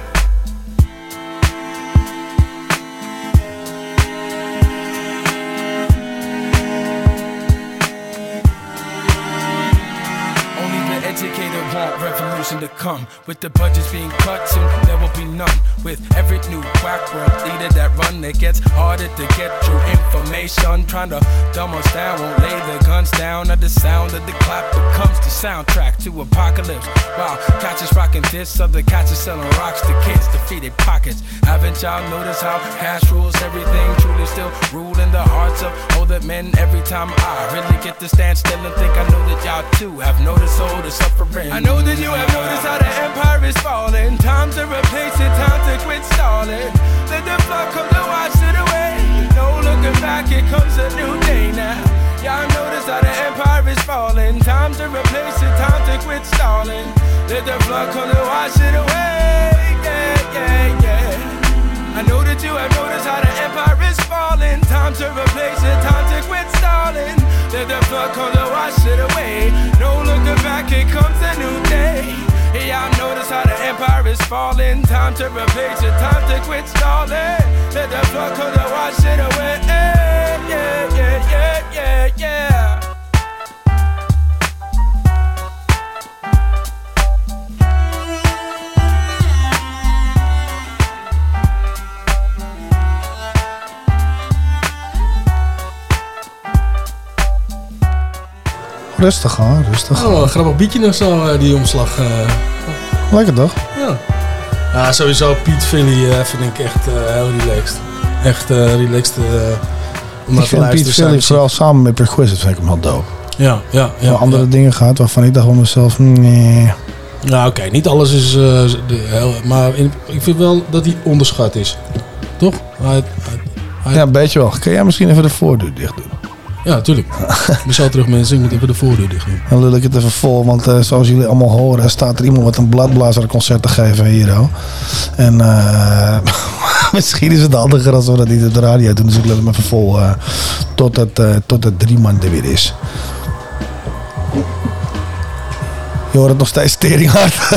Want revolution to come. With the budgets being cut, soon there will be none. With every new quack world leader that run, it gets harder to get true information. Trying to dumb us down, won't lay the guns down. At the sound of the clap becomes the soundtrack to apocalypse. While catchers rocking this, other catchers selling rocks to kids, defeated pockets. Haven't y'all noticed how cash rules everything? Truly still ruling the hearts of older men. Every time I really get to stand still and think I know that y'all too have noticed all the suffering. I know that you have noticed how the empire is falling. Time to replace it, time to quit stalling. Let the flood come to wash it away. No looking back, it comes a new day now. Y'all notice how the empire is falling. Time to replace it, time to quit stalling. Let the flood come to wash it away. Yeah, yeah, yeah. I know that you have noticed how the empire is falling. Time to replace it, time to quit stalling. Let the flood come to wash it away. No looking back, it comes a new day. Hey, y'all notice how the empire is falling. Time to replace it, time to quit stalling. Let the flood come to wash it away. Yeah, yeah, yeah, yeah, yeah. Rustig hoor, rustig. Oh, een grappig bietje nog zo, eh, die omslag. eh. Lekker toch? Ja. Ja, sowieso Piet Philly eh, vind ik echt heel relaxed. Echt relaxed om naar Ik te vind luisteren. Piet Philly vooral samen met Perquisite vind ik hem wel dope. Ja, ja, ja. Andere dingen gehad waarvan ik dacht van mezelf, nee. Ja, oké. Niet alles is... de, heel, maar in- ik vind wel dat hij onderschat is. Toch? Hij- hij- hij- Ja, een beetje wel. Kun jij misschien even de voordeur dicht doen? Ja, tuurlijk. ik zal terug mensen. Ik moet even de voordeur dicht doen. Dan lul ik het even vol, want eh, zoals jullie allemaal horen, staat er iemand wat een bladblazerconcert te geven hier. al. En eh, misschien is het handiger als we dat niet op de radio doen, dus ik lul hem even vol eh, tot, het, eh, tot het drie man er weer is. Je hoort het nog steeds teringhard.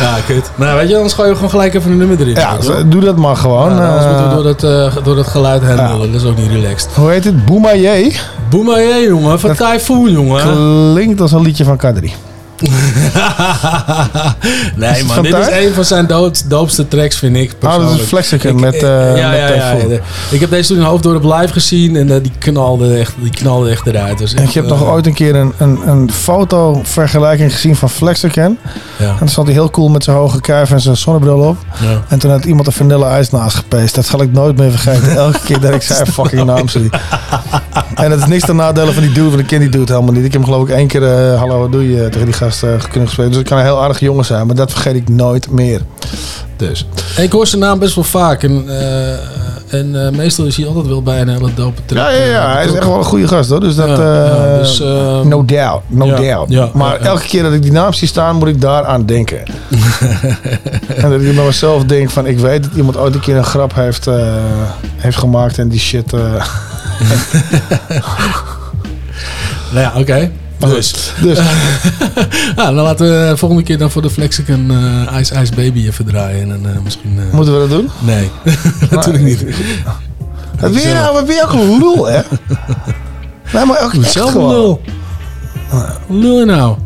Ja, kut. Nou, weet je, anders gooi je gewoon gelijk even een nummer erin. Ja, doe dat maar gewoon. Ja, anders eh. moeten we door dat, eh, door dat geluid heen lullen. Dat is ook niet relaxed. Hoe heet het? Boemaye? Boemaye, jongen. Van Typhoon, jongen. Klinkt als een liedje van Kadri. Nee, man. van Dit is een van zijn doopst- doopste tracks, vind ik. Oh, dat is persoonlijk. Ik- met, eh, eh, ja, met ja, ja. Ik heb deze toen in Hoofddorp live gezien en eh, die, knalde echt, die knalde echt eruit. Dus En ik heb nog ooit een keer een, een, een fotovergelijking gezien van Flexicon. Ja. En dan stond hij heel cool met zijn hoge kuif en zijn zonnebril op. En toen had iemand een vanille ijs naast gepeest. Dat zal ik nooit meer vergeten. Elke keer dat ik zijn fucking naam zie. En het is niks ten nadele van die dude, want ik ken die dude helemaal niet. Ik heb hem geloof ik één keer eh, hallo wat doe je tegen die gast eh, kunnen. Dus het kan een heel aardige jongen zijn, maar dat vergeet ik nooit meer. Dus. Ik hoor zijn naam best wel vaak. En, eh, en eh, meestal is hij altijd wel bij een hele dope track. Ja, ja, ja. Hij is echt wel een goede gast hoor. Dus dat. Ja, dus, eh, no doubt. No ja, doubt. ja, maar elke keer dat ik die naam zie staan, moet ik daaraan denken. en dat ik bij mezelf denk van ik weet dat iemand ooit een keer een grap heeft, heeft gemaakt en die shit. Nou ja, oké. Maar Dus. goed, dus. ja, dan laten we volgende keer dan voor de Flexicon eh Ice Ice Baby even draaien. En eh, misschien... eh, Moeten we dat doen? Nee, natuurlijk niet. Wat ben je nou? Wat ben je ook een lul, hè? Nee, maar ook Zelf gewoon. lul. Lul je nou?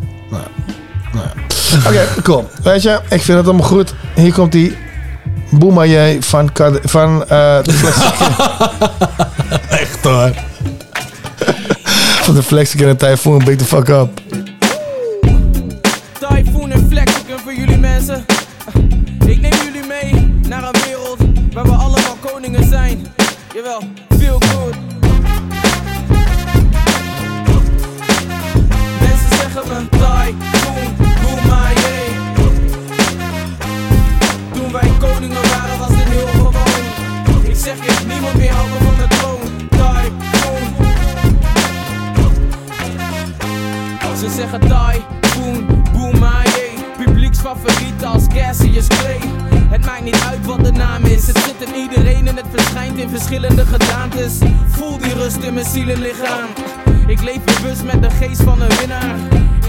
Oké, cool. Weet je, ik vind het allemaal goed. Hier komt die Boemaye van, van eh, de Flexicon. Echt hoor. Van de Flexicon en Typhoon. Beat the fuck up. Typhoon en Flexicon voor jullie mensen. Ik neem jullie mee naar een wereld waar we allemaal koningen zijn. Jawel, Ze zeggen Typhoon, Boomaye Publieksfavoriet als Cassius Clay. Het maakt niet uit wat de naam is. Het zit in iedereen en het verschijnt in verschillende gedaantes. Voel die rust in mijn ziel en lichaam. Ik leef bewust met de geest van een winnaar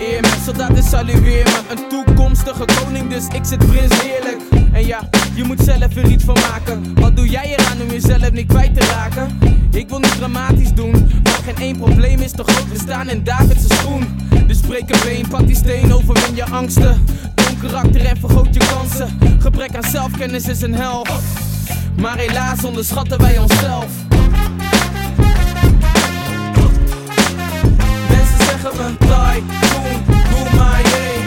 Eer mijn soldaten salueer me. Een toekomstige koning dus ik zit prins heerlijk. En ja, je moet zelf er iets van maken. Wat doe jij eraan om jezelf niet kwijt te raken? Ik wil niet dramatisch doen Maar geen één probleem is te groot. We staan in David's schoen. Dus breek een been, pak die steen, overwin je angsten. Toon karakter en vergroot je kansen. Gebrek aan zelfkennis is een hel. Maar helaas onderschatten wij onszelf zeggen me Typhoon, doe maar jee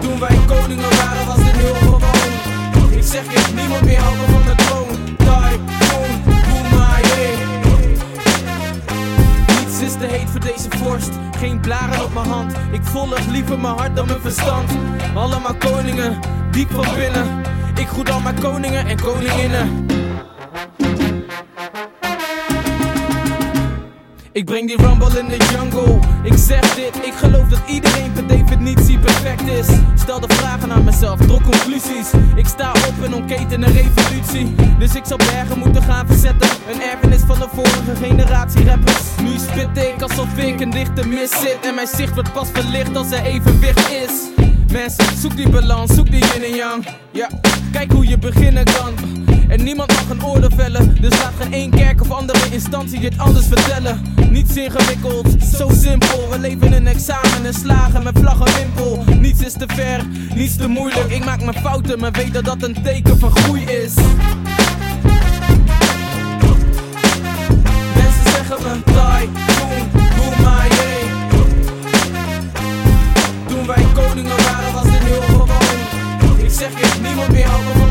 Toen wij koningen waren was dit heel gewoon. Ik zeg je, niemand meer houdt me van de troon. Typhoon, doe maar jee Niets is te heet voor deze vorst. Geen blaren op mijn hand. Ik volg liever mijn hart dan mijn verstand. Allemaal koningen, diep van binnen. Ik groet al mijn koningen en koninginnen Ik breng die rumble in de jungle. Ik zeg dit, ik geloof dat iedereen per definitie perfect is. Stel de vragen aan mezelf, trok conclusies. Ik sta op en ontketen een revolutie. Dus ik zal bergen moeten gaan verzetten. Een erfenis van de vorige generatie rappers. Nu spit ik alsof ik een dichte mis zit. En mijn zicht wordt pas verlicht als er evenwicht is. Mensen, zoek die balans, zoek die yin en yang. Ja, kijk hoe je beginnen kan. En niemand mag een orde vellen. Dus laat geen één kerk of andere instantie dit anders vertellen. Niets ingewikkeld, zo simpel. We leven een examen en slagen met vlag en wimpel. Niets is te ver, niets te moeilijk. Ik maak mijn fouten, maar weet dat dat een teken van groei is. Mensen zeggen me, die, boom, boom. Toen wij koningen waren was dit heel gewoon. Ik zeg je, niemand meer over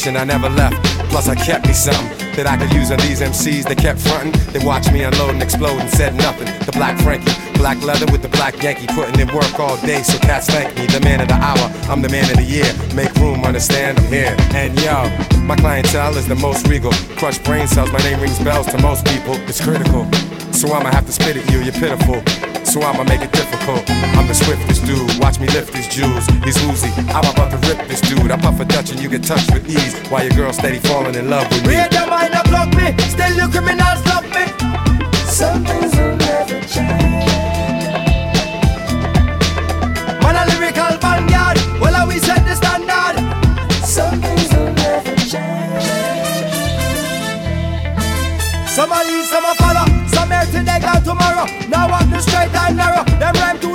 production I never left. Plus, I kept me something that I could use on these MCs. They kept fronting, they watched me unload and explode and said nothing. The black Frankie, black leather with the black Yankee, putting in work all day. So cats thank me, the man of the hour. I'm the man of the year. Make room, understand I'm here. And yo, my clientele is the most regal. Crush brain cells, my name rings bells to most people. It's critical. So I'ma have to spit at you, you're pitiful. So I'ma make it difficult. I'm the swiftest dude. Watch me lift his jewels. He's woozy. I'm about to rip this dude. I puff a Dutch and you get touched with ease. While your girl steady falling in love with me. Read your mind and block me. Still you criminals love me. Some things will never change. Man a lyrical vanguard. Well, how we set the standard. Some things will never change. Some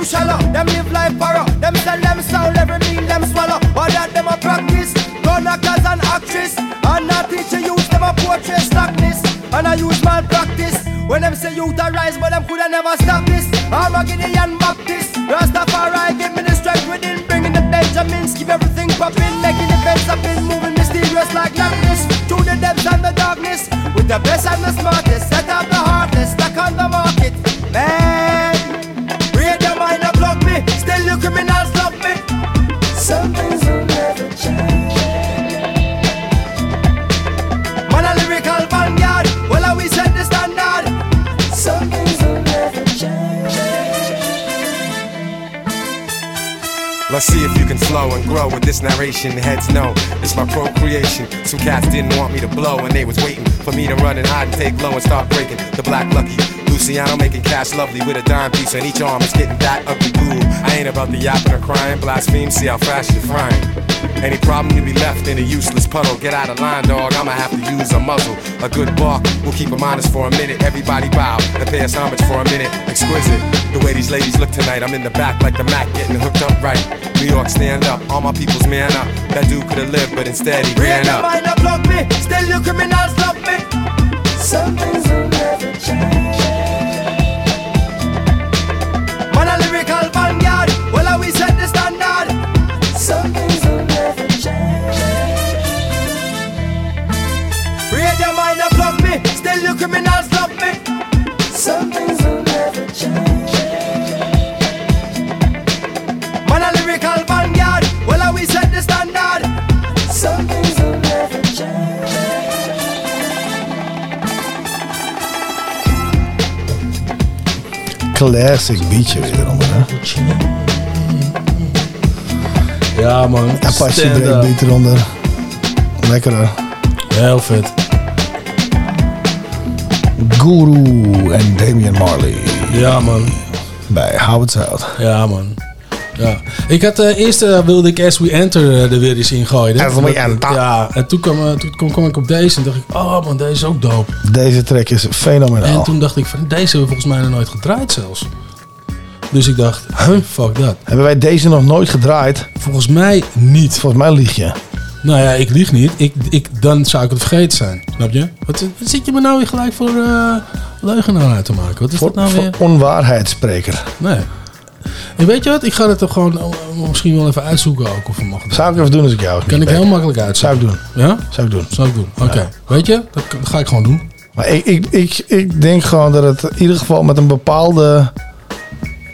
shallow. Them live life borrow. Them sell them sound, every mean them swallow. But that them a practice. Gun knockers and actress. And not teacher use them a portrait slackness. And I use malpractice. When them say youth a rise, but them coulda never stop this. I'm a Gideon Baptist. Rastafari give me the strength within. Bringing the Benjamins, keep everything poppin'. Making the beds up in, moving mysterious like Loch Through the depths and the darkness. With the best and the smartest. Flow and grow with this narration. Heads know it's my procreation. Some cats didn't want me to blow, and they was waiting for me to run and hide and take low and start breaking the black lucky. Luciano making cash lovely with a dime piece on each arm. It's getting that ugly cool. I ain't about the yapping or crying. Blaspheme, see how fast you're frying. Any problem you be left in a useless puddle. Get out of line, dog. I'ma have to use a muzzle. A good bark will keep them honest for a minute. Everybody bow and pay us homage for a minute. Exquisite. The way these ladies look tonight. I'm in the back like the Mac getting hooked up right. New York, stand up. All my people's man up. That dude could've lived, but instead he Read ran your up. mind and block me. Still you criminals love me. Some things will never change. Classic beatje weer eronder, hè? Ja, man. Apache breakbeat eronder. Lekker hoor. Heel vet. Guru en Damian Marley. Ja, man. Bij Howard Zout. Ja, man. Ja. Ik had eh, eerst eh, wilde ik As We Enter eh, er weer eens in gooien. As We Enter. Ja, en toen kwam, toen kwam, kwam ik op deze en dacht ik, oh man, deze is ook dope. Deze track is fenomenaal. En toen dacht ik van, deze hebben we volgens mij nog nooit gedraaid zelfs. Dus ik dacht, huh, fuck dat. Hebben wij deze nog nooit gedraaid? Volgens mij niet. Volgens mij lieg je. Nou ja, ik lieg niet. Ik, ik, dan zou ik het vergeten zijn. Snap je? Wat, wat zit je me nou weer gelijk voor eh leugenaar uit te maken? Wat is Voor, dat nou voor weer? onwaarheidsspreker. Nee. En weet je wat? Ik ga het er gewoon eh, misschien wel even uitzoeken ook of mogen. Zou ik even doen als ik jou Kan ik heel makkelijk uit. Zou ik doen. Ja? Zou ik doen. Zou ik doen. Oké. Weet je? Dat, dat ga ik gewoon doen. Maar ik, ik, ik, ik denk gewoon dat het in ieder geval met een bepaalde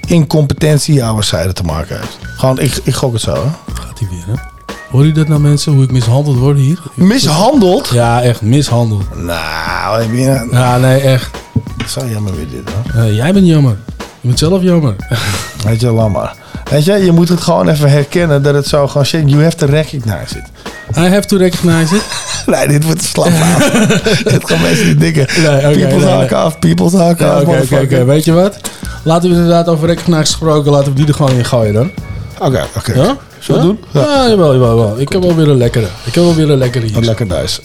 incompetentie jouw zijde te maken heeft. Gewoon, ik, ik gok het zo. Hè? Gaat hij weer, hè? Hoor je dat nou mensen? Hoe ik mishandeld word hier? Mishandeld? Ja, echt mishandeld. Nou, heb je nou... Nee, echt. Zo jammer weer dit, hoor. Eh, jij bent jammer. Je bent zelf jammer. Weet je, laat maar. Weet je, je moet het gewoon even herkennen dat het zo gewoon shit, you have to recognize it. I have to recognize it. Nee, dit wordt slap aan. dit gaan mensen niet dikken. Nee, people's nee, af, people's Ja, af. Oké, oké. Weet je wat? Laten we inderdaad over recognize gesproken. Laten we die er gewoon in gooien dan. Oké, oké. Ja? Zullen we Ja? doen? Ja. Ja, jawel, jawel, jawel. Ik heb wel weer een lekkere. Ik heb wel weer een lekkere hier. Wat lekker thuis.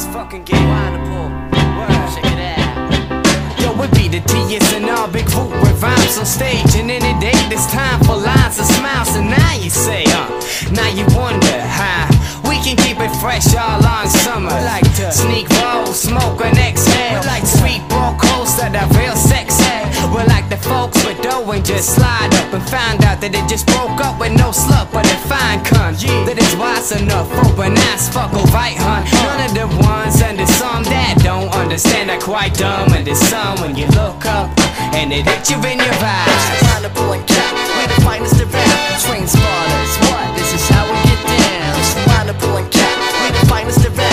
Fucking get wonderful. Word. Check it out. Yo, it be the TS and all big root with rhymes on stage. And in any day, this time for lines and smiles. And now you say, uh, now you wonder how we can keep it fresh all on summer. like to sneak roll, smoke and exhale. We like sweet ball that are real sexy. We're like the folks with dough and just slide up and find out that it just broke up with no slut, but a fine cunt. That is wise enough, open ass, fuck a right, hun. None of the ones under some that don't understand are quite dumb. And there's some when you look up and it hits you in your eyes. Find a boy we the finest around. Train spotters, what? This is how we get down. Find a boy cat, we the finest around.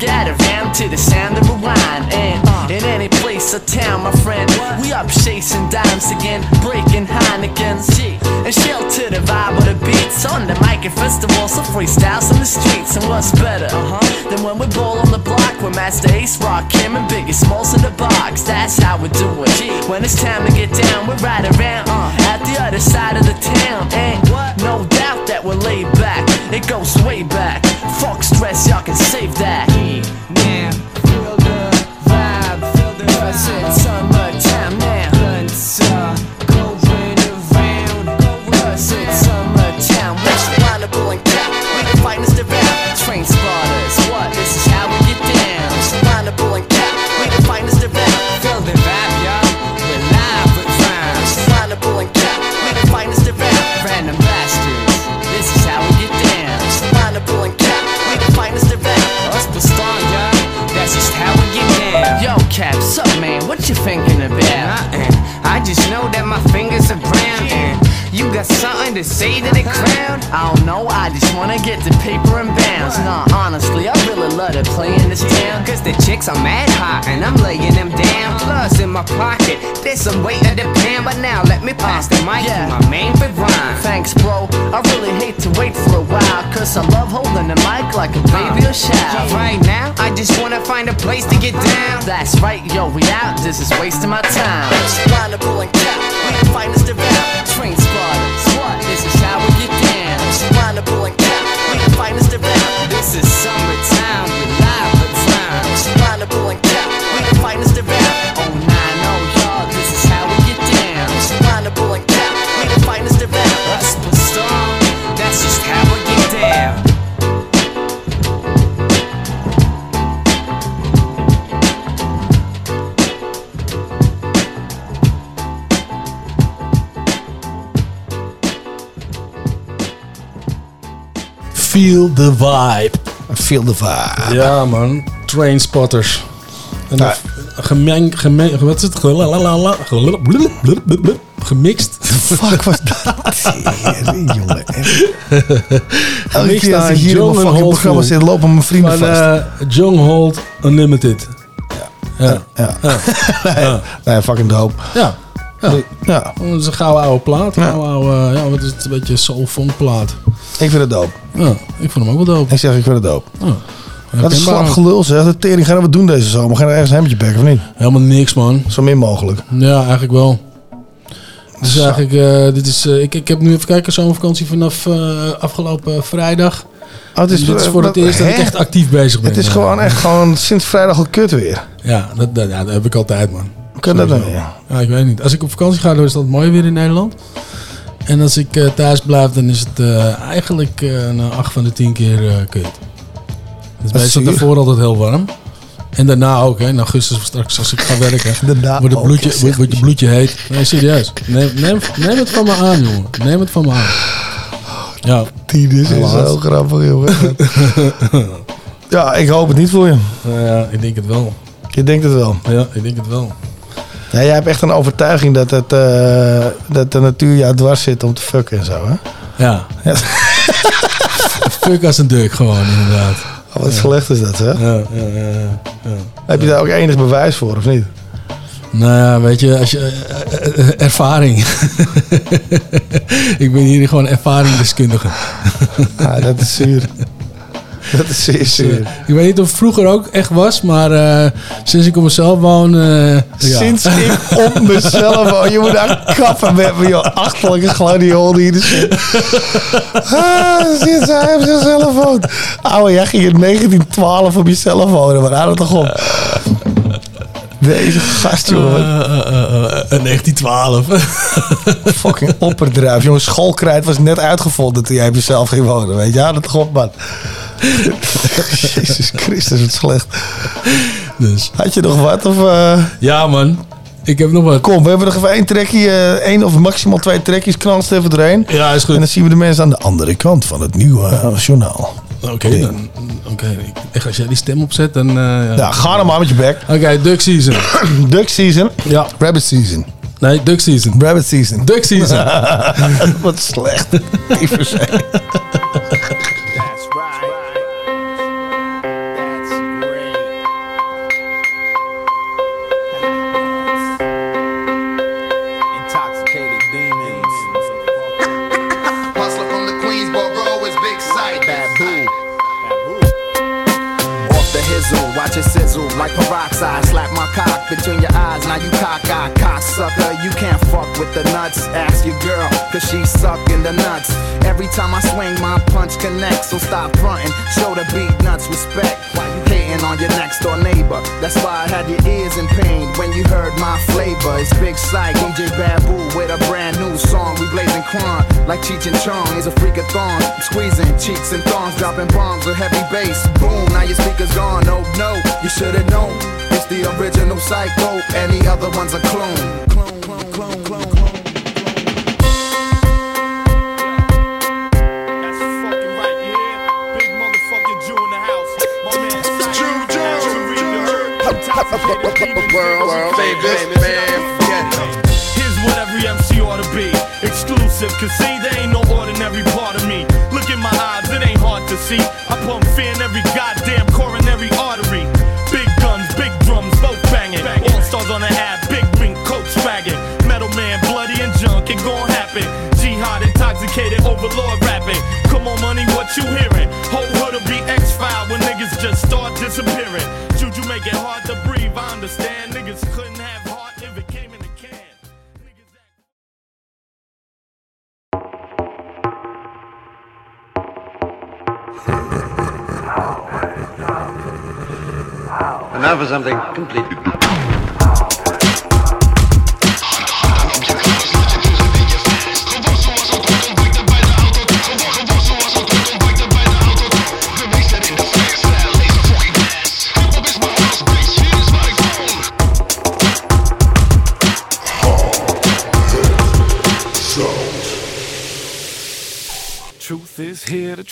Girls gather to the sound of a wine. And uh, in any place or town, my friend, we up chasing dimes again, breaking Heinekens. And chill to the vibe of the beats on the mic at festivals, so freestyles on the streets. And what's better uh-huh, than when we ball on the block with Master Ace Rock, Kim and Biggie Smalls in the box? That's how we do it. When it's time to get down, we ride around uh, at the other side of the town. And no doubt that we're laid back, it goes way back. Fuck stress, y'all can save that. Yeah, feel the got something to say to the crowd? I don't know, I just wanna get the paper and bounce. Nah, honestly, I really love to play in this town. Cause the chicks are mad hot and I'm laying them down. Plus, in my pocket, there's some weight of the pan. But now let me pass the mic to my main big rhyme. Thanks, bro. I really hate to wait for a while, cause I love holding the mic like a baby uh, or child. Right now, I just wanna find a place to get down. That's right, yo, we out. This is wasting my time. Wonderful and cat, we the finest around. Train spotters, what? This is how we get down. Wonderful and cat, we the finest around. This is summertime, Feel the vibe. Feel the vibe. Ja, man. Trainspotters. En Ja. een gemeng, gemeng, wat is het? Gelalablub- Gemixt. Fuck was dat? Tering, jongen. Elke Gemixt keer als ik hier in John mijn fucking Hold programma Full. zit, lopen mijn vrienden Van vast. eh, John Holt Unlimited. Ja. Ja. nee, nee, fucking dope. Ja. Ja. ja. Dat is een gouden oude plaat. Een gouden oude, ja, wat is het? Een beetje soul funk plaat. Ik vind het dope. Ja, ik vond hem ook wel dope. Ik zeg, ik vind het dope. Ja. Dat is slap gelul zeg. De tering gaan we doen deze zomer. Gaan we ergens een hemdje pakken of niet? Helemaal niks, man. Zo min mogelijk. Ja, eigenlijk wel. Dus eigenlijk, eh, dit is, eh, ik, ik heb nu even kijken, zomervakantie vanaf eh, afgelopen vrijdag. Oh, het is, dit is voor het eerst dat ik echt actief bezig ben. Het is Ja. gewoon echt gewoon sinds vrijdag al kut weer. Ja, dat, dat, ja, dat heb ik altijd, man. Kan dat? Ja, ik weet niet. Als ik op vakantie ga, dan is dat mooi weer in Nederland. En als ik eh, thuis blijf, dan is het eh, eigenlijk eh na acht van de tien keer eh kut. Het is meestal daarvoor altijd heel warm. En daarna ook, hè. in augustus of straks als ik ga werken, wordt, het bloedje, zeg wordt, wordt je bloedje heet. Nee, serieus. Neem, neem, neem het van me aan, jongen. Neem het van me aan. Ja. Die is zo grappig, jongen. ja, ik hoop het niet voor je. Nou ja, ik denk het wel. Je denkt het wel. Ja, ik denk het wel. Ja, jij hebt echt een overtuiging dat, het, eh, dat de natuur jou dwars zit om te fucken en zo, hè? Ja. Fuck als een deuk gewoon, inderdaad. Oh, wat Ja. slecht is dat, hè? Ja, ja, ja, ja, ja. Heb je daar ook enig bewijs voor, of niet? Nou ja, weet je, als je eh, eh, ervaring. ik ben hier gewoon ervaringsdeskundige. Ja, dat is zuur. Dat is zeer zuur. Ik weet niet of het vroeger ook echt was, maar eh, sinds ik op mezelf woon... eh, ja. Sinds ik op mezelf woon. Je moet daar kappen met me, joh. Achterlijke gladiool die er zit. Ah, sinds hij op zichzelf woont. Ouwe, jij ging in 1912 op jezelf wonen. Maar hou het toch op. Deze gast, jongen. Eh, 1912. Fucking opperdruif. Jongen, schoolkrijt was net uitgevonden toen jij jezelf ging wonen. Weet je, het toch op, man. Jezus Christus, wat slecht. Dus. Had je nog wat? Of, eh? Ja, man. Ik heb nog wat. Kom, we hebben nog even één trekje. eh, één of maximaal twee trekjes. Knalst even doorheen. Ja, is goed. En dan zien we de mensen aan de andere kant van het nieuwe eh, journaal. Oké, dan. Oké, echt als jij die stem opzet, dan. eh, Ja, ga dan maar met je bek. Oké, duck season. Duck season. Ja. Rabbit season. Nee, duck season. Rabbit season. Duck season. Wat slecht. Even zeggen. Like peroxide. Slap my cock between your eyes, now you cockeyed. Cocksucker, you can't fuck with the nuts. Ask your girl, cause she sucking the nuts. Every time I swing, my punch connects. So stop fronting, show the beat nuts respect. Why you hating on your next door neighbor? That's why I had your ears in pain when you heard my flavor. It's Big Sight, DJ Babu with a brand new song. We blazing crime like Cheech and Chong. He's a freak of thorns, squeezing cheeks and thorns, dropping bombs with heavy bass. Boom, now your speakers gone. Oh no, you should've known. It's the original Psycho, any other one's a clone. Clone, clone, clone, clone, World famous man, forget. Here's what every MC ought to be exclusive, cause see, there ain't no ordinary part of me. Look in my eyes, it ain't hard to see. I pump fear in every goddamn coronary artery. Big guns, big drums, both banging. All stars on the hat, big ring, coat swagging. Something completely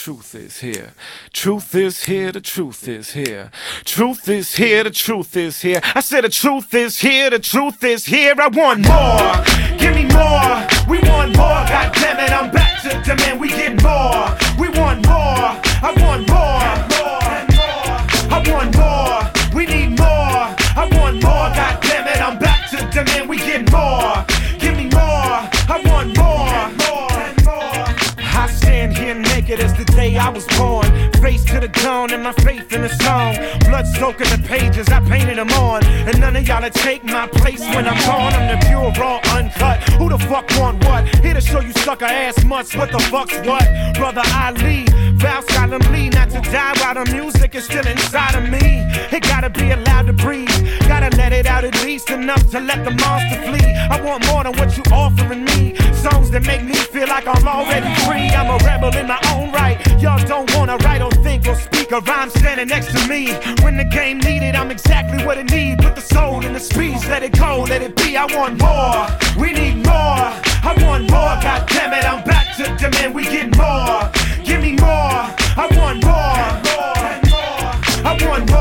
truth is here. Truth is here, the truth is here. Truth is here, the truth is here. I said the truth is here, the truth is here. I want more. Give me more. We want more. God damn it, I'm back to demand. We get more. We want more. I want more. More. I want more. I was born. Face to the dawn and my faith in the song. Blood soaking the pages, I painted them on. And none of y'all to take my place when I'm gone. I'm the pure, raw, uncut. Who the fuck want what? Here to show you sucker ass mutts. What the fuck's what? Brother Ali, vow solemnly not to die while the music is still inside of me. It gotta be allowed to breathe. Gotta let it out at least enough to let the monster flee. I want more than what you offering me. Songs that make me feel like I'm already free. I'm a rebel in my own right. Y'all don't wanna write or think or speak a rhyme standing next to me. When the game needed, I'm exactly what it need. Put the soul in the speech, let it go, let it be. I want more. We need more. I want more. God damn it, I'm back to demand. We get more. Give me more. I want more. I want more.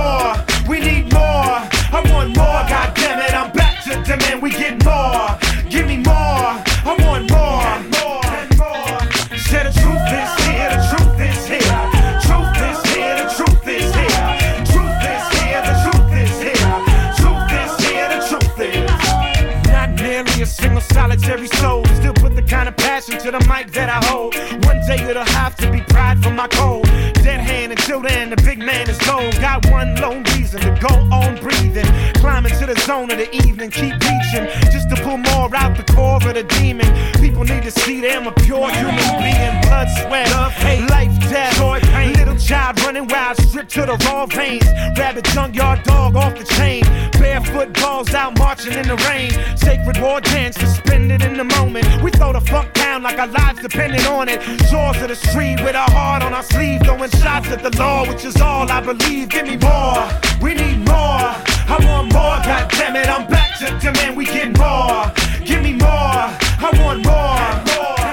Here. The truth is. Not nearly a solitary soul. Still put the kind of passion to the mic that I hold. One day it'll have to be pride for my code. Dead hand until then, the big man is gold. Got one lone reason to go on breathing. Climbing to the zone of the evening, keep reaching. Just to pull more out the core of the demon. People need to see them a pure human being. Blood, sweat, love, hate, life, death, joy, pain. Child running wild, stripped to the raw veins. Rabbit junkyard dog off the chain. Barefoot balls out marching in the rain. Sacred war dance, suspended in the moment. We throw the fuck down like our lives depended on it. Shores of the street with our heart on our sleeve, throwing shots at the law, which is all I believe. Give me more, we need more. I want more, god damn it, I'm back to demand we get more. Give me more, I want more. I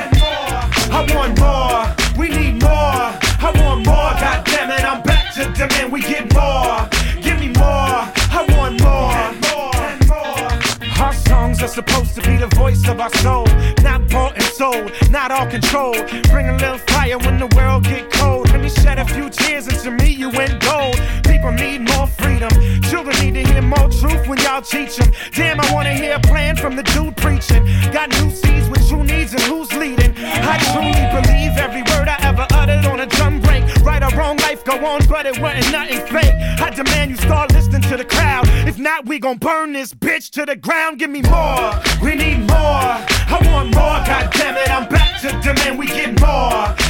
to demand we get more. Give me more, I want more. More and more. Our songs are supposed to be the voice of our soul, not bought and sold, not all controlled. Bring a little fire when the world get cold. Let me shed a few tears, and to me you went gold. People need more freedom. Children need to hear more truth when y'all teach them. Damn, I wanna hear a plan from the dude preaching. Got new seeds with true needs and who's on, it wasn't nothing fake. I demand you start listening to the crowd. If not, we gon' burn this bitch to the ground. Give me more. We need more. I want more. God damn it, I'm back to demand we get more.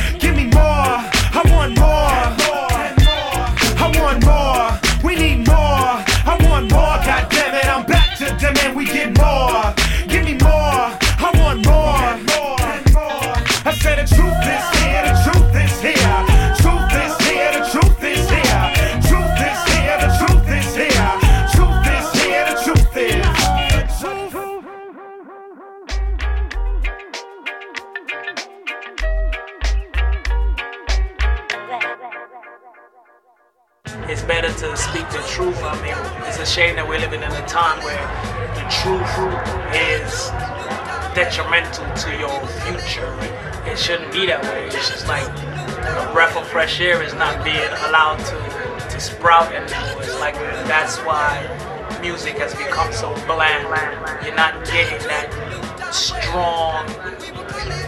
The truth. I mean, it's a shame that we're living in a time where the truth is detrimental to your future. It shouldn't be that way. It's just like a breath of fresh air is not being allowed to, to sprout anymore. It's like that's why music has become so bland. You're not getting that strong,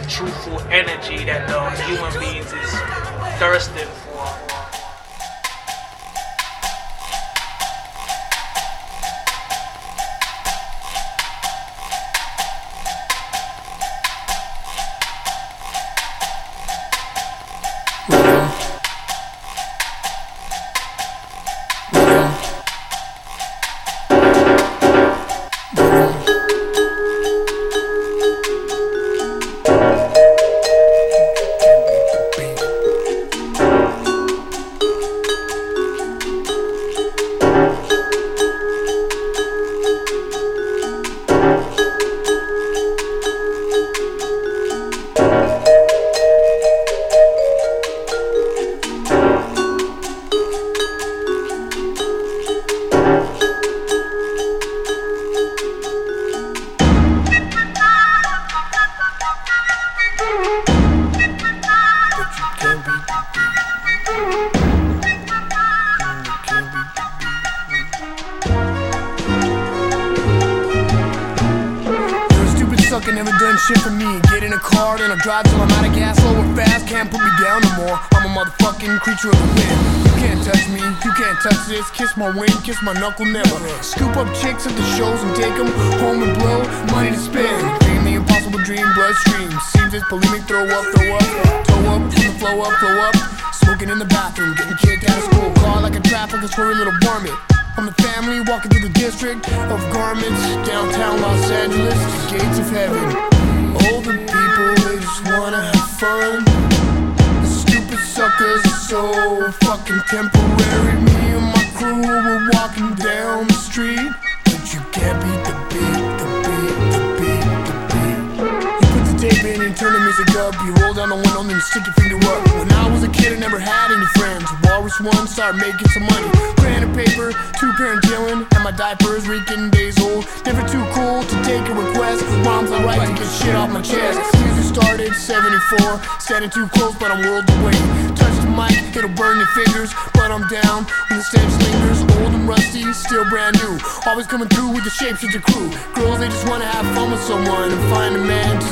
truthful energy that the human beings is thirsting 74, standing too close, but I'm worlds away. Touch the mic, it'll burn your fingers, but I'm down when the stench lingers. Old and rusty, still brand new. Always coming through with the shapes of the crew. Girls, they just wanna have fun with someone and find a man to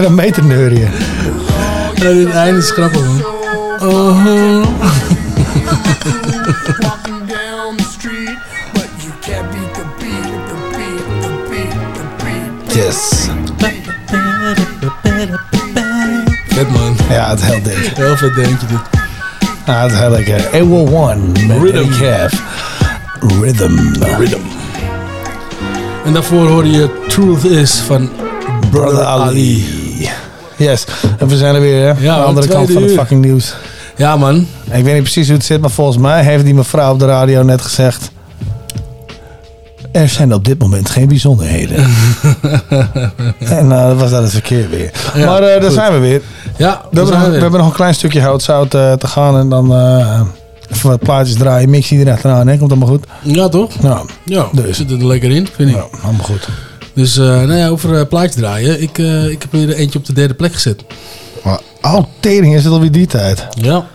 Een dan mee te neurien. Ja, dit einde is grappig, man. Oh. Uh-huh. Yes. Vet man. Ja, het is heel. Heel vet denk je dit. Ja, het is heel lekker. One Rhythm. Calf. Rhythm. Rhythm. En daarvoor hoor je Truth Is van Brother Ali. Yes. En we zijn er weer, hè? Ja, Aan de andere kant van het fucking nieuws. Ja, man. Ik weet niet precies hoe het zit, maar volgens mij heeft die mevrouw op de radio net gezegd... Er zijn op dit moment geen bijzonderheden. en nou, dat was dat het verkeer weer. Ja, maar eh, daar zijn we weer. Ja, we, hebben zijn nog, we we hebben nog een klein stukje houtzout eh, te gaan. En dan eh, even wat plaatjes draaien. Mix er achteraan, hè? Komt allemaal goed? Ja, toch? Nou, Ja, dus. zit er lekker in, vind ik. Ja, allemaal goed. Dus, eh nou ja, over eh, plaatjes draaien. Ik, eh, ik heb weer eentje op de derde plek gezet. Oh, tering, is het alweer die tijd? Ja.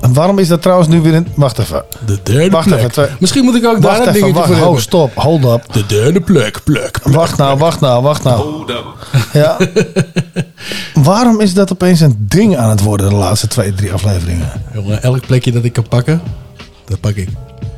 En waarom is dat trouwens nu weer in... Wacht even. De derde Wacht plek. even. twee- Misschien moet ik ook daar Wacht een dingetje wacht. voor Oh, stop. Hold up. De derde plek, plek. Wacht nou, wacht nou, wacht nou. Hold up. Ja. Waarom is dat opeens een ding aan het worden de laatste twee, drie afleveringen? Jongen, elk plekje dat ik kan pakken, dat pak ik.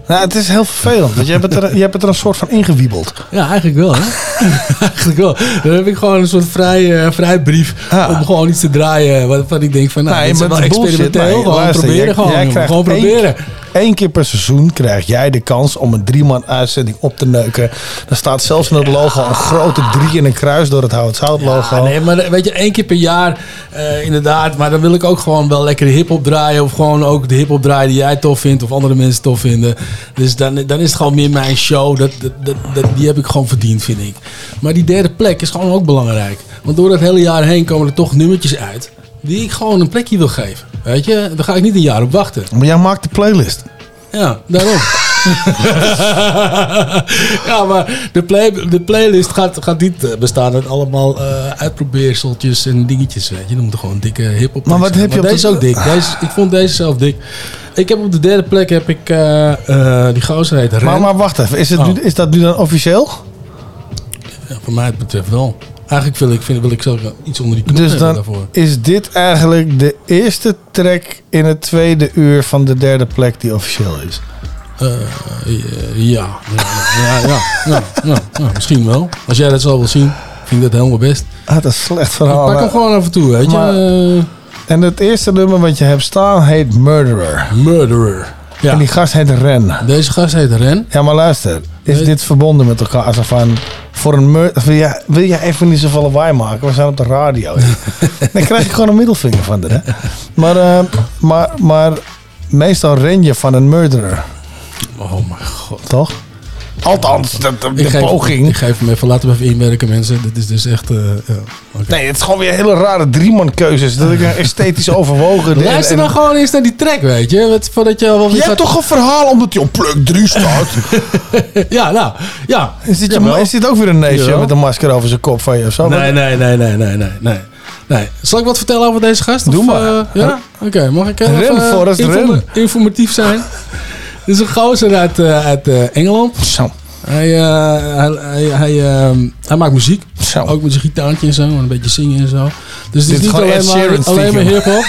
Nou, het is heel vervelend, want je hebt het er, je hebt het er een soort van ingewiebeld. Ja, eigenlijk wel, hè? eigenlijk wel. Dan heb ik gewoon een soort vrij, eh, vrijbrief om gewoon iets te draaien waarvan ik denk van, nou, dit is wel bullshit. experimenteel. Nee, gewoon luister, proberen, jij- gewoon. jij gewoon proberen. Eén keer per seizoen krijg jij de kans om een drie-man uitzending op te neuken. Er staat zelfs in het logo een grote drie en een kruis door het hout-zout logo. Ja, nee, maar weet je, één keer per jaar, eh, inderdaad. Maar dan wil ik ook gewoon wel lekker hip-hop draaien. Of gewoon ook de hip-hop draaien die jij tof vindt. Of andere mensen tof vinden. Dus dan, dan is het gewoon meer mijn show. Dat, dat, dat, dat- die heb ik gewoon verdiend, vind ik. Maar die derde plek is gewoon ook belangrijk. Want door het hele jaar heen komen er toch nummertjes uit. Die ik gewoon een plekje wil geven. Weet je, daar ga ik niet een jaar op wachten. Maar jij maakt de playlist. Ja, daarom. ja, maar de, play, de playlist gaat, gaat niet eh, bestaan uit allemaal eh, uitprobeerseltjes en dingetjes. Weet je, dan moet er gewoon dikke hip-hop. Maar wat zijn. heb je op deze de- ook dik. Deze, ik vond deze zelf dik. Ik heb op de derde plek heb ik eh, die gozer heet Ren. Maar, maar wacht even, is, het Oh. nu, is dat nu dan officieel? Ja, voor mij het betreft wel. Eigenlijk wil ik, vind, wil ik zelf iets onder die knop Dus dan daarvoor. is dit eigenlijk de eerste track in het tweede uur van de derde plek die officieel is. Eh, ja, ja, ja, ja, ja, ja, ja, misschien wel. Als jij dat zo wil zien, vind ik dat helemaal best. Ah, dat is slecht verhaal. Ik pak hem gewoon af en toe, weet je. Eh, En het eerste nummer wat je hebt staan heet Murderer. Murderer. Ja. En die gast heet Ren. Deze gast heet Ren. Ja, maar luister. Is dit verbonden met elkaar? Zo van, voor een wil, jij, wil jij even niet zoveel lawaai maken? We zijn op de radio. Dan krijg je gewoon een middelvinger van de, hè? Maar, eh, maar, maar meestal ren je van een murderer. Oh mijn god. Toch? Althans, de, de, de Ik geef, poging. ik geef hem even, laten we even inwerken mensen. Dit is dus echt... eh, ja. Nee, het is gewoon weer hele rare drieman keuzes. Dat ik een esthetisch overwogen. Luister en- dan gewoon eens naar die track, weet je. Wat, voordat je, wel Je hebt toch een verhaal omdat hij op plek 3 staat? ja, nou, ja. Is dit, je, Jawel. is dit ook weer een neefje met een masker over zijn kop van je of zo? Nee, nee, nee, nee, nee, nee, nee. nee. Zal ik wat vertellen over deze gast? Doe Of, maar. eh, ja? Oké, mag ik even, eh, informatief zijn? Dit is een gozer uit, eh, uit eh, Engeland. Zo. Hij, eh, hij, hij, hij, ehm, hij maakt muziek. Zo. Ook met zijn gitaartje en zo. En een beetje zingen en zo. Dus het Dit is is niet gewoon alleen maar, alleen maar hip-hop.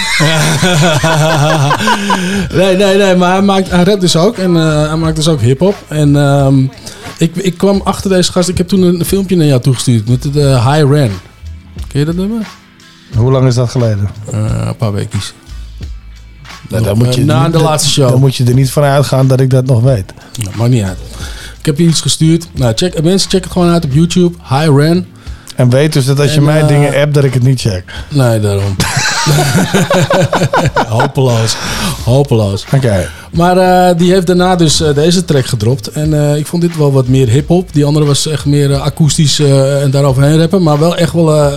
nee, nee, nee. Maar hij, maakt, hij rapt dus ook. En eh, hij maakt dus ook hip-hop. En ehm, ik, ik kwam achter deze gast. Ik heb toen een filmpje naar jou toegestuurd. Met de High Ren. Ken je dat nummer? Hoe lang is dat geleden? Eh, een paar weekjes. Nou, dan moet je, Na de laatste show. Dan moet je er niet van uitgaan dat ik dat nog weet. Nou, maakt niet uit. Ik heb je iets gestuurd. Nou, check, mensen, check het gewoon uit op YouTube. High Ren. En weet dus dat als je mij eh, dingen appt, dat ik het niet check. Nee, daarom. Hopeloos. Hopeloos. Oké. Maar eh, die heeft daarna dus eh, deze track gedropt. En eh, ik vond dit wel wat meer hip-hop. Die andere was echt meer akoestisch en daaroverheen rappen. Maar wel echt wel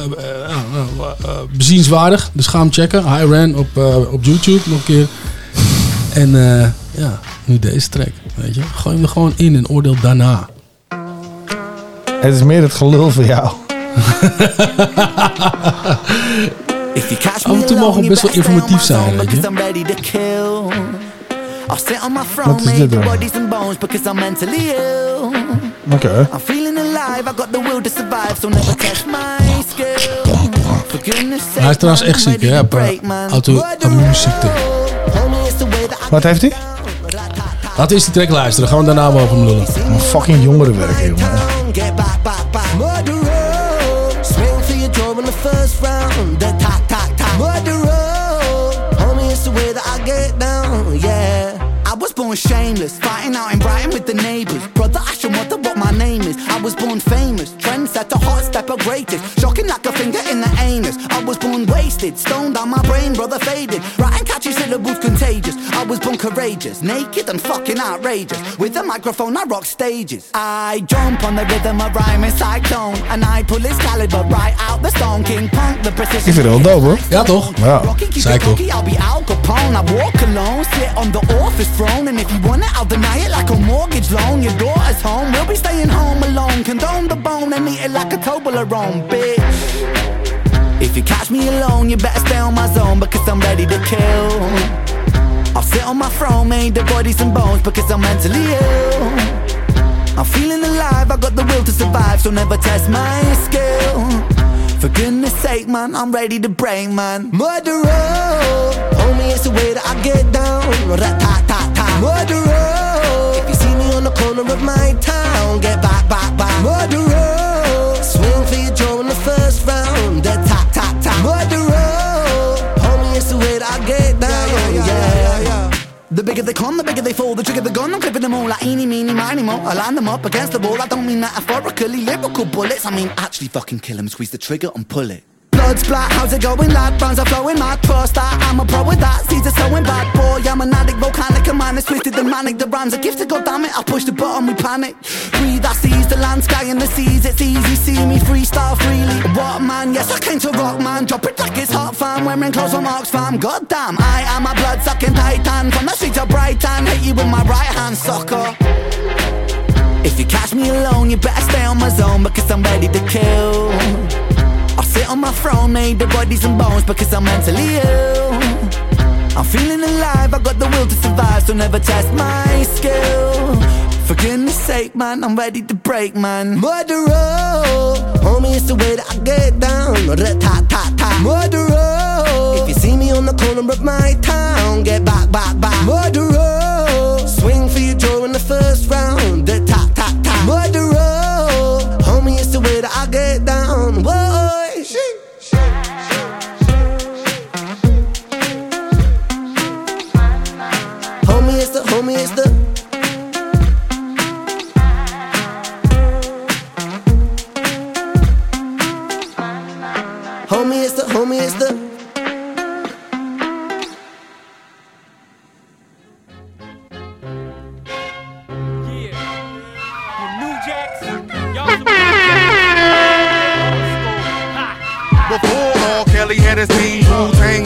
bezienswaardig. Dus ga hem checken. High Ran op, op YouTube nog een keer. En ja, nu deze track. Weet je, gooi hem er gewoon in en oordeel daarna. Het is meer het gelul van jou. Af en toe mogen we best wel informatief zijn, weet je. Wat is dit dan? Oké. Okay. Hij is trouwens echt ziek, hè? Eh, auto-immuunziekte. Wat heeft hij? Laten we eerst de track luisteren. Gaan we daarna wel over hem lullen. Een fucking jongerenwerk, jongen. Was shameless, fighting out in Brighton with the neighbours. I was born famous, trendsetter, hot stepper, greatest. Shocking like a finger in the anus. I was born wasted, stoned on my brain, brother faded. Writing catchy syllables contagious. I was born courageous, naked and fucking outrageous. With a microphone, I rock stages. I jump on the rhythm of rhyming cyclone. And I pull this caliber right out the stone. King punk, the precision. Ik vind het wel dope, hoor. Ja, toch? Ja. Rocky, I'll be Al Capone. I walk alone, sit on the office throne. And if you want it, I'll deny it like a mortgage loan. Your daughter's home, we'll be staying home alone. Condone the bone and eat it like a Toblerone, bitch. If you catch me alone, you better stay on my zone because I'm ready to kill. I'll sit on my throne, made the bodies and bones because I'm mentally ill. I'm feeling alive, I got the will to survive, so never test my skill. For goodness sake, man, I'm ready to break, man. Murderer, homie, it's the way that I get down. Murderer, corner of my town, get back, back, back. Murderer, swing for your jaw in the first round. Ta-ta-ta. Murderer, homie, it's the way that I get down. yeah. The bigger they come, the bigger they fall. The trigger the gun, I'm clipping them all like eeny, meeny, miny, mo. I line them up against the wall. I don't mean metaphorically, lyrical bullets. I mean actually fucking kill them, squeeze the trigger and pull it. Blood splat, how's it going, lad? Rounds are flowing, mad trust that I'm a pro with that. Caesar sewing bad boy, I'm an addict, volcanic, a man is twisted and manic. The rhymes are gifted, god damn it. I push the button, we panic. Breathe, I seize the land, sky and the seas. It's easy, see me freestyle freely. What man? Yes, I came to rock, man. Drop it like it's hot, fam. Wearing clothes from Oxfam. God damn, I am a blood sucking titan from the streets of Brighton. Hit you with my right hand, sucker. If you catch me alone, you better stay on my zone because I'm ready to kill. Sit on my throne, made the bodies and bones because I'm mentally ill. I'm feeling alive, I got the will to survive, so never test my skill. For goodness sake, man, I'm ready to break, man. Murderer, homie, it's the way that I get down. Ta-ta-ta. Murderer, if you see me on the corner of my town, get back, back, back. Murderer,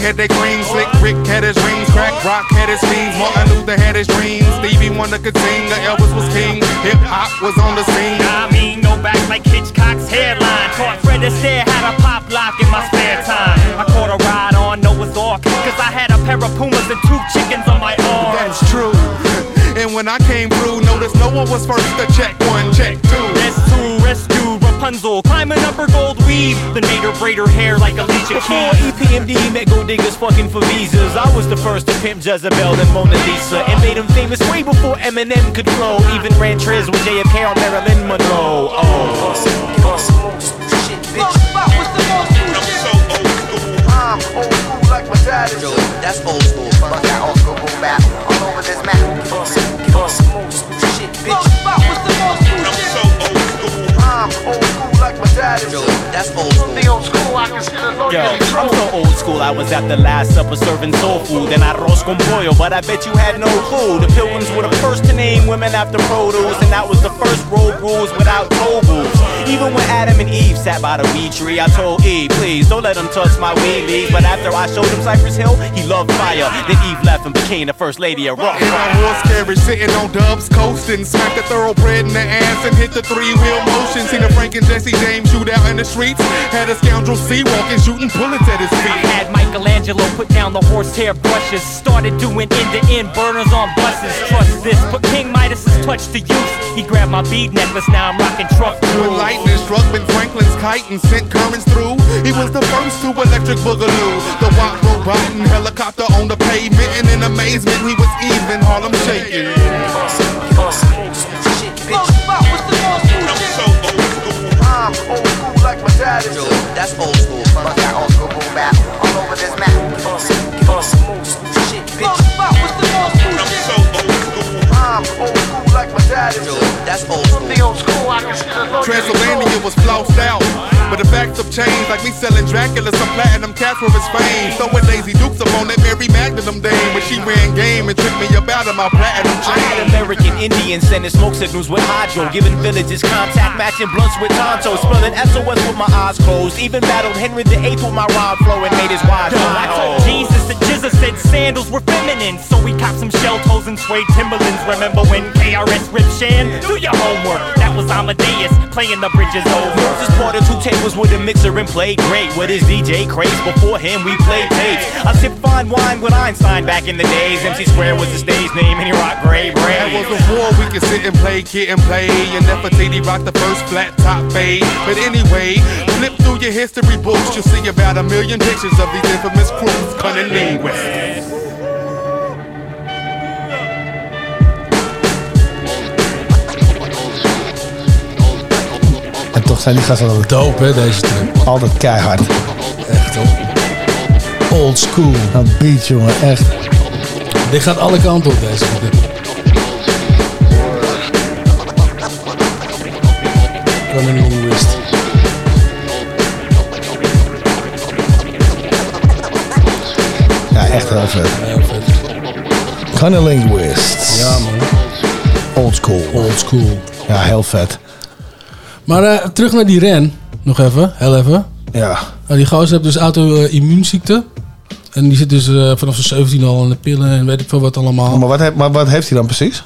had their cream, Slick Rick had his rings, Crack Rock had his themes, Martin Luther had his dreams, Stevie Wonder could sing, the Elvis was king, hip hop was on the scene. I mean, no back like Hitchcock's hairline. Taught Fred Astaire how to pop lock in my spare time. I caught a ride on Noah's Ark, cause I had a pair of Pumas and two chickens on my arm. That's true. And when I came through, noticed no one was first to check one, check two. That's true, rescue Rapunzel, climbing up her gold weave. The nader braid her hair like Alicia Before Keys. EPMD met gold diggers fucking for visas, I was the first to pimp Jezebel and Mona Lisa and made him famous way before Eminem could flow. Even ran triz with JFK on Marilyn Monroe. Oh. I'm old school like my dad is. That's old school. Fuck that old school boom bap all over this map. I'm old school time. Old like my dad is. That's old school. The old school I consider Yo, I'm so old school, I was at the last supper serving soul food and arroz con pollo, but I bet you had no clue. The pilgrims were the first to name women after produce, and that was the first road rules without toll booths. Even when Adam and Eve sat by the weed tree, I told Eve, please don't let him touch my weed leaves. But after I showed him Cypress Hill, he loved fire. Then Eve left and became the first lady of rock. In my horse carriage, sitting on dubs, coasting. Smacked the thoroughbred in the ass and hit the three wheel motion. Seen a Frank and Jesse James shoot out in the streets. Had a scoundrel sea walking, shooting bullets at his feet. Had Michelangelo put down the horsehair brushes. Started doing end to end burners on buses. Trust this, put King Midas's touch to use. He grabbed my bead necklace, now I'm rocking truck When lightning struck Ben Franklin's kite and sent currents through, he was the first to electric boogaloo. The white robot and helicopter on the pavement, and in amazement, he was even Harlem shaking. I'm school like my dad is. That's old school. I got old school boom bap all over this map. I'm old school like my dad is. That's old school. The old school I consider Transylvania was flossed out. But the facts have changed, like me selling Dracula, some platinum cats for his fame. Throwing lazy dukes up on that Mary Magdalene dame when she ran game and tricked me about in my platinum chain. I had chain. American Indians sending smoke signals with hydro, giving villages contact, matching blunts with Tonto, spelling SOS with my eyes closed. Even battled Henry VIII with my rhyme flow and made his wife Yo, I told Jesus that Jesus said sandals were feminine, so we copped some shell toes and suede Timberlands. Remember when Ripped Shan? Do your homework. That was Amadeus playing the bridges over. Moses bought two tables with a mixer and played great with his DJ craze. Before him, we played tapes. I sipped fine wine with Einstein back in the days. MC Square was the stage name, and he rocked gray That was war we could sit and play, kid and play. And Nefertiti rocked the first flat top fade. But anyway, flip through your history books, you'll see about a million pictures of these infamous crews cunning me toch zijn die gasten altijd dope, hè, deze track. Altijd keihard. Echt, hoor. Old school. Een beat, jongen, echt. Dit gaat alle kanten op, deze. Linguist. Ja, echt heel vet. Cunning Linguist. Ja, man. Old school. Old school. Ja, heel vet. Maar eh, terug naar die ren. Nog even, heel even. Ja. Nou, die gozer heeft dus auto-immuunziekte. En die zit dus eh, vanaf zijn 17 al aan de pillen en weet ik veel wat allemaal. Maar wat, heeft, maar wat heeft hij dan precies?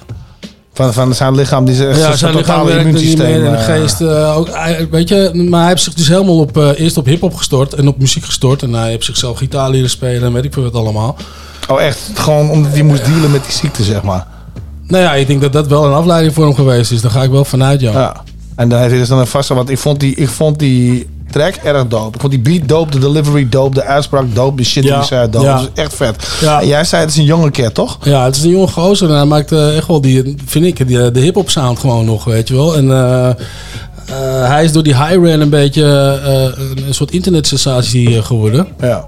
Van, van zijn lichaam, die zegt Ja, zijn, zijn lichaam totale werkt niet immuunsysteem. meer en de eh, geest ook. weet je, maar hij heeft zich dus helemaal op, eerst op hip-hop gestort en op muziek gestort. En hij heeft zichzelf gitaar leren spelen en weet ik veel wat allemaal. Oh, echt? Gewoon omdat hij moest dealen met die ziekte, zeg maar. Nou ja, ik denk dat dat wel een afleiding voor hem geweest is. Daar ga ik wel vanuit, ja. Ja. En heeft hij dus dan een vaste... Want ik vond die, ik vond die track erg dope. Ik vond die beat dope, de delivery dope, de uitspraak dope, de shit die hij zei dope. Dat is echt vet. Ja. En jij zei het is een jonge cat, toch? Ja, het is een jonge gozer en hij maakt eh, echt wel die, vind ik, die, de hip-hop sound gewoon nog, weet je wel. En eh, eh, hij is door die high ran een beetje eh, een, soort internetsensatie eh, geworden. Ja.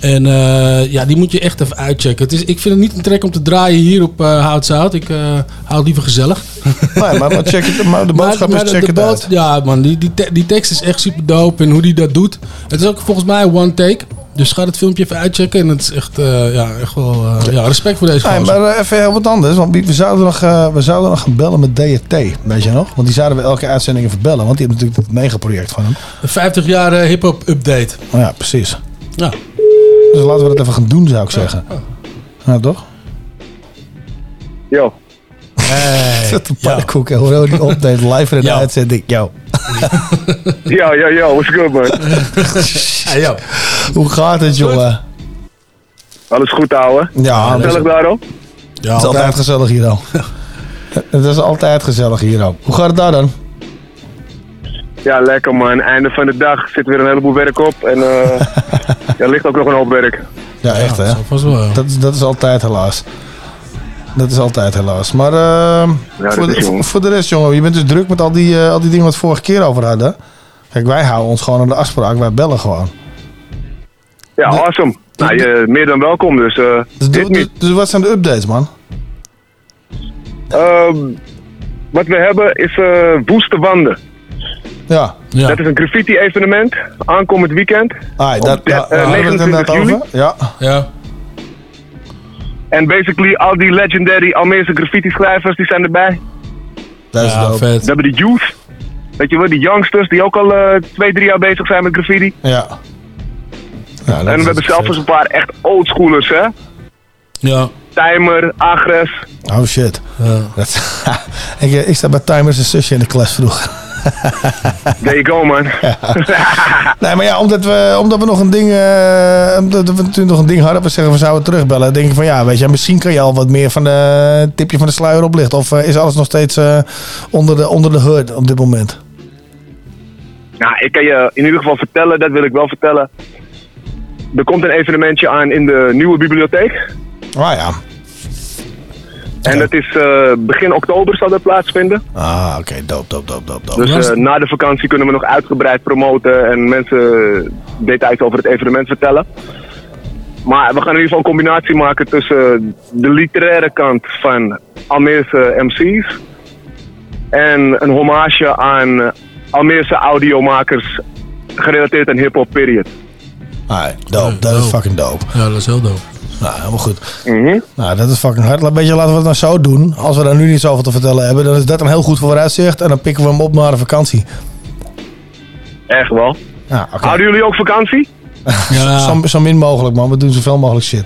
En eh, ja, die moet je echt even uitchecken. Het is, ik vind het niet een trek om te draaien hier op uh, Houtzout. Ik eh, hou het liever gezellig. Nee, maar, maar check het, maar de boodschap Maar- is maar check de het bood- uit. Ja, man, die, die, te- die tekst is echt super dope. En hoe die dat doet. Het is ook volgens mij one take. Dus ga het filmpje even uitchecken. En het is echt, eh, ja, echt wel eh, ja, respect voor deze Nee, gozer. maar eh, even heel wat anders. Want we zouden, nog, eh, we zouden nog gaan bellen met DRT. Weet je nog? Want die zouden we elke uitzending even bellen. Want die hebben natuurlijk het megaproject van hem. De 50 jaar eh, hip-hop update. Ja, precies. Ja. Dus laten we dat even gaan doen, zou ik zeggen. Ja, toch? Yo. Hey. Zet een pannenkoek en hoor die update live in de uitzending. Yo. Yo, yo, yo, what's good, man? Hey, yo. Hoe gaat het, jongen? Alles goed, ouwe? Ja, Gezellig daarom? Ja, het is altijd gezellig hier al. Het is altijd gezellig hier al. Hoe gaat het daar dan? Ja, lekker man. Einde van de dag zit weer een heleboel werk op. En eh er ligt ook nog een hoop werk. Ja, echt hè? Dat is, dat is altijd helaas. Dat is altijd helaas. Maar dat voor, de, voor de rest, jongen, je bent dus druk met al die, eh, al die dingen wat we vorige keer over hadden. Kijk, wij houden ons gewoon aan de afspraak. Wij bellen gewoon. Ja, awesome. Nou, je, meer dan welkom, dus eh Dus, dus, dus wat zijn de updates, man? Ehm, wat we hebben is woeste wanden. Ja. Dat is een graffiti-evenement, aankomend weekend. Ah, dat, daar eh, we het 29 inderdaad juli. over. Ja. Ja. En basically al die legendary Almeerse graffiti-schrijvers die zijn erbij. Dat is dope. We hebben de youth. Weet je wel, die youngsters die ook al eh, twee, drie jaar bezig zijn met graffiti. Ja. en we hebben zelfs eens een paar echt oldschoolers, hè. Ja. Timer, Agres. Oh shit. Dat, ik, ik sta bij Timers zusje in de klas vroeg. There you go, man. Nee, maar ja, omdat we, omdat we nog een ding, eh, omdat we natuurlijk nog een ding hadden, we zeggen we zouden terugbellen. denk ik van ja, weet je, misschien kan je al wat meer van de tipje van de sluier oplichten. Of eh, is alles nog steeds eh, onder, de, onder de hood op dit moment? Nou, ik kan je in ieder geval vertellen, dat wil ik wel vertellen. Er komt een evenementje aan in de nieuwe bibliotheek. Ah ja. En dat is eh, begin oktober zal dat plaatsvinden. Ah, oké, dope, dope, dope, dope, dope. Dus eh, na de vakantie kunnen we nog uitgebreid promoten en mensen details over het evenement vertellen. Maar we gaan in ieder geval een combinatie maken tussen de literaire kant van Almeerse MC's en een hommage aan Almeerse audiomakers gerelateerd aan hip-hop period. Ah, dope, dat is fucking dope. Ja, dat is heel dope. Nou, helemaal goed. Mhm. Nou, dat is fucking hard. Laat- Weet je, laten we het nou zo doen. Als we daar nu niet zoveel te vertellen hebben, dan is dat een heel goed vooruitzicht. En dan pikken we hem op naar de vakantie. Echt wel. Ja, oké. Houden jullie ook vakantie? Zo, zo min mogelijk, man. We doen zoveel mogelijk shit.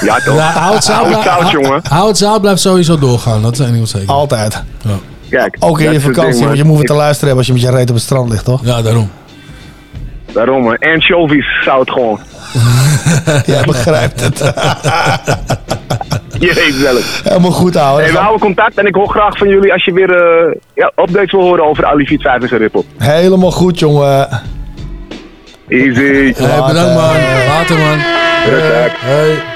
Ja, toch? Ja, hout zout, jongen. Hout zout blijft sowieso doorgaan. Dat is één ding wat zeker. Altijd. Ja. Kijk, Ook in je het vakantie, ding, want je moet het te luisteren hebben als je met je reet op het strand ligt, toch? Ja, daarom. Daarom, man. Anchovies zout gewoon. Jij begrijpt het. Je weet zelf. Helemaal goed, ouwe. Hey, we houden contact en ik hoor graag van jullie als je weer eh, ja, updates wil horen over Ali Fiet 5 en zijn rippel. Helemaal goed, jongen. Easy. Hey, bedankt man. Later man. Respect. Hey.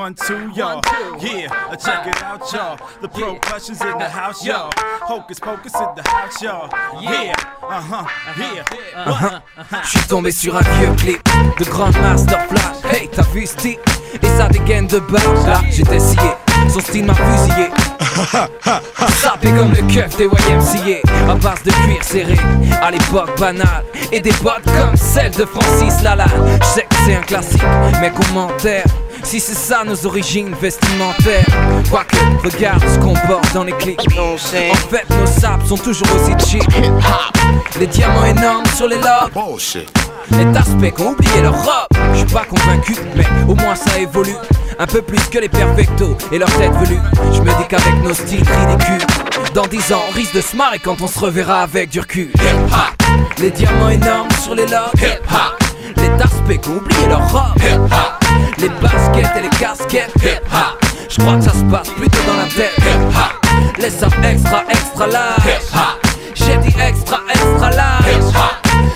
One, two, y'all. Yeah, check it out, y'all. The percussion's in the house, y'all. Hocus pocus in the house, y'all. Yeah, uh huh, yeah. Uh-huh. Je suis tombé sur un vieux clip de Grand Master Flash. Hey, t'as vu ce type Et ça dégaine de base. Là, j'étais scié. Son style m'a fusillé. Sapé comme le keuf des YMCA. À base de cuir serré. À l'époque banale. Et des bottes comme celle de Francis Lalanne. Je sais que c'est un classique. Mais commentaire. Si c'est ça nos origines vestimentaires Quoique, regarde ce qu'on porte dans les clips En fait, nos sables sont toujours aussi cheap. Les diamants énormes sur les lobes. Les aspects qui ont oublié leur robe. Je suis pas convaincu, mais au moins ça évolue. Un peu plus que les perfectos et leur tête velue. Je me dis qu'avec nos styles ridicules Dans 10 ans on risque de se marrer quand on se reverra avec du recul. Les diamants énormes sur les lobes. Les aspects qui ont oublié leur robe les baskets et les casquettes hip hop. Je crois que ça se passe plutôt dans la tête hip hop. Les sapes extra extra large hip hop. J'ai dit extra extra large.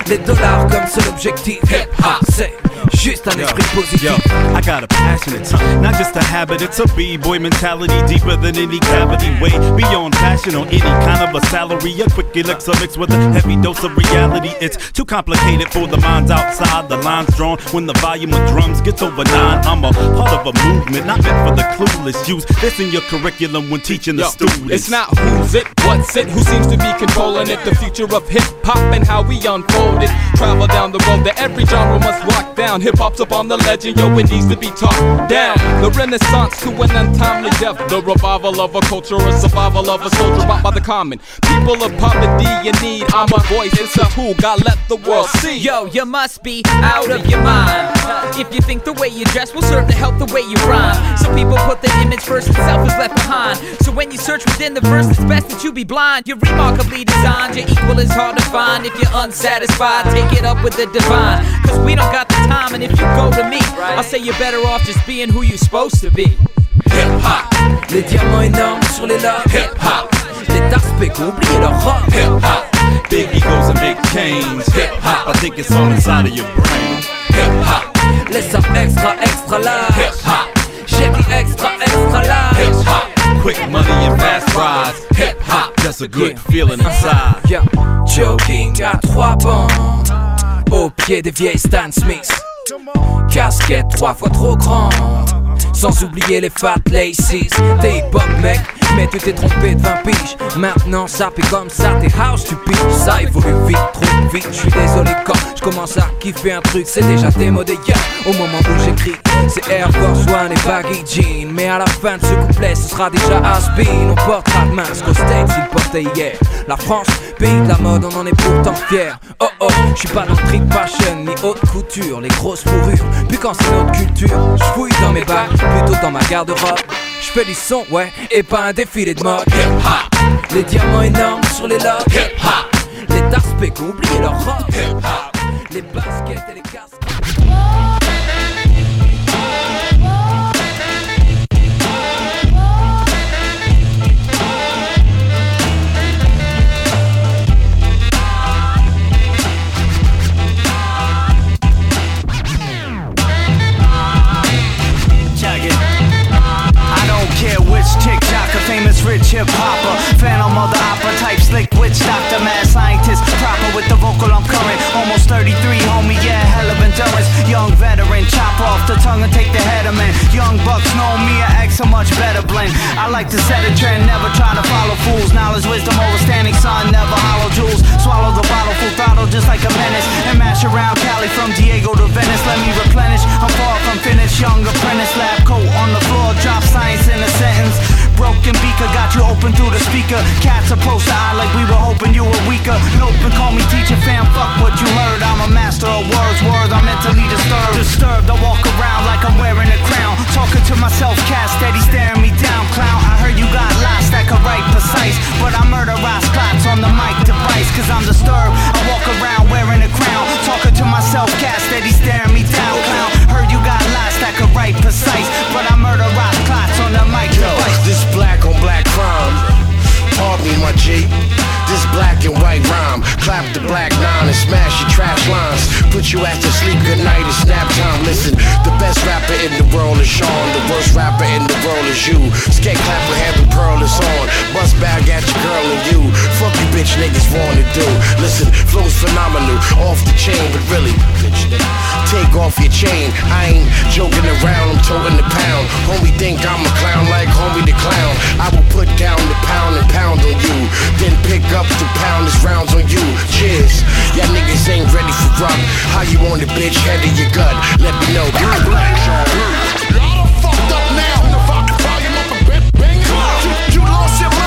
Les dollars comme seul objectif hip hop. C'est juste un esprit positif. Yo, I got a passionate tongue, not just a habit, it's a b-boy mentality deeper than any cavity. Way beyond passion on any kind of a salary. A quick elixir mixed with a heavy dose of reality. It's too complicated for the minds outside. The lines drawn when the volume of drums gets over nine. I'm a part of a movement, not meant for the clueless. Use this in your curriculum when teaching the Yo, students. It's not who's it, what's it, who seems to be controlling it. The future of hip hop and how we unfold Travel down the road that every genre must walk down. Hip hop's up on the legend, yo, it needs to be talked down. The renaissance to an untimely death. The revival of a culture, a survival of a soldier bought by the common. People of poverty in need. I'm a voice, it's a tool, God let the world see. Yo, you must be out of your mind. If you think the way you dress will serve to help the way you rhyme. Some people put their image first and self is left behind. So when you search within the verse, it's best that you be blind. You're remarkably designed, your equal is hard to find. If you're unsatisfied, take it up with the divine. Cause we don't got the time, and if you go to me, I'll say you're better off just being who you're supposed to be. Hip hop, les diamants énormes sur les lobes. Hip hop, les aspects qui ont oublié leur robe. Hip hop. Big egos and big chains. Hip hop, I think it's all inside of your brain. Hip hop, les sapes extra extra large. Hip hop, j'ai extra extra. Hip hop, Quick money and fast rides. Hip hop, that's a good feeling inside. Yeah. Jogging à trois bandes, au pied des vieilles Stan Smith. casquette trois fois trop grande. Sans oublier les fat laces, t'es hip-hop mec, mais tu t'es trompé de 20 piges. Maintenant ça fait comme ça, t'es house tu piges. Ça évolue vite, trop vite, je suis désolé quand je commence à kiffer un truc, c'est déjà démodé hier. Au moment où j'écris, c'est Air Force One et baggy jean. Mais à la fin de ce couplet, ce sera déjà has-been. On portera de masque aux States, ils portaient hier. La France, pays de la mode, on en est pourtant fier. Oh oh, je suis pas dans trick fashion ni haute couture, les grosses fourrures. Puis quand c'est notre culture, je fouille dans mes plutôt dans ma garde-robe. Je fais du son, ouais, et pas un défilé de mode. Les diamants énormes sur les lobes. Les tarspés qui ont oublié leur robe. Les baskets et les casques. Famous rich hip hopper, phantom of the opera type, slick witch doctor, mad scientist, proper with the vocal I'm current. Almost 33, homie, yeah, hell of endurance. Young veteran, chop off the tongue and take the head of man. Young bucks know me, I act so much better blend. I like to set a trend, never try to follow fools. Knowledge, wisdom, overstanding, son, never hollow jewels. Swallow the bottle full throttle just like a menace. And mash around Cali from Diego to Venice. Let me replenish. I'm far from finished, young apprentice. Lab coat on the floor, drop science in a sentence. Broken beaker got you open through the speaker. Cats approach the eye like we were hoping you were weaker. Nope, and call me teacher, fam. Fuck what you heard. I'm a master of words, words. I'm mentally disturbed. Disturbed, I walk around like I'm wearing a crown. Talking to myself, cat steady staring me down. Clown, I heard you got lost, that could write precise. But I murder Ross clots on the mic device. Cause I'm disturbed. I walk around wearing a crown. Talking to myself, cat steady staring me down. Clown, heard you could write precise. But I on the mic device. this black on black crime. Pardon me, my G. This black and white rhyme. Clap the black nine and smash your trash lines. Put you to sleep. Good night. It's nap time. Listen, the best rapper in the world is Sean. The worst rapper in the world is you. Skate clap with heavy pearl is on. Bust bag at your girl and you. Fuck you, bitch niggas wanna do. Listen, flow's phenomenal. Off the chain, but really. Take off your chain. I ain't joking around. I'm toting the pound. Homie think I'm a clown like homie the clown. I will put down the pound and pound on you. Then pick up the pound as rounds on you. Cheers. Y'all niggas ain't ready for rock. How you want it, bitch? Head of your gut. Let me know. fucked up now. The volume up banging. You, you lost your mind.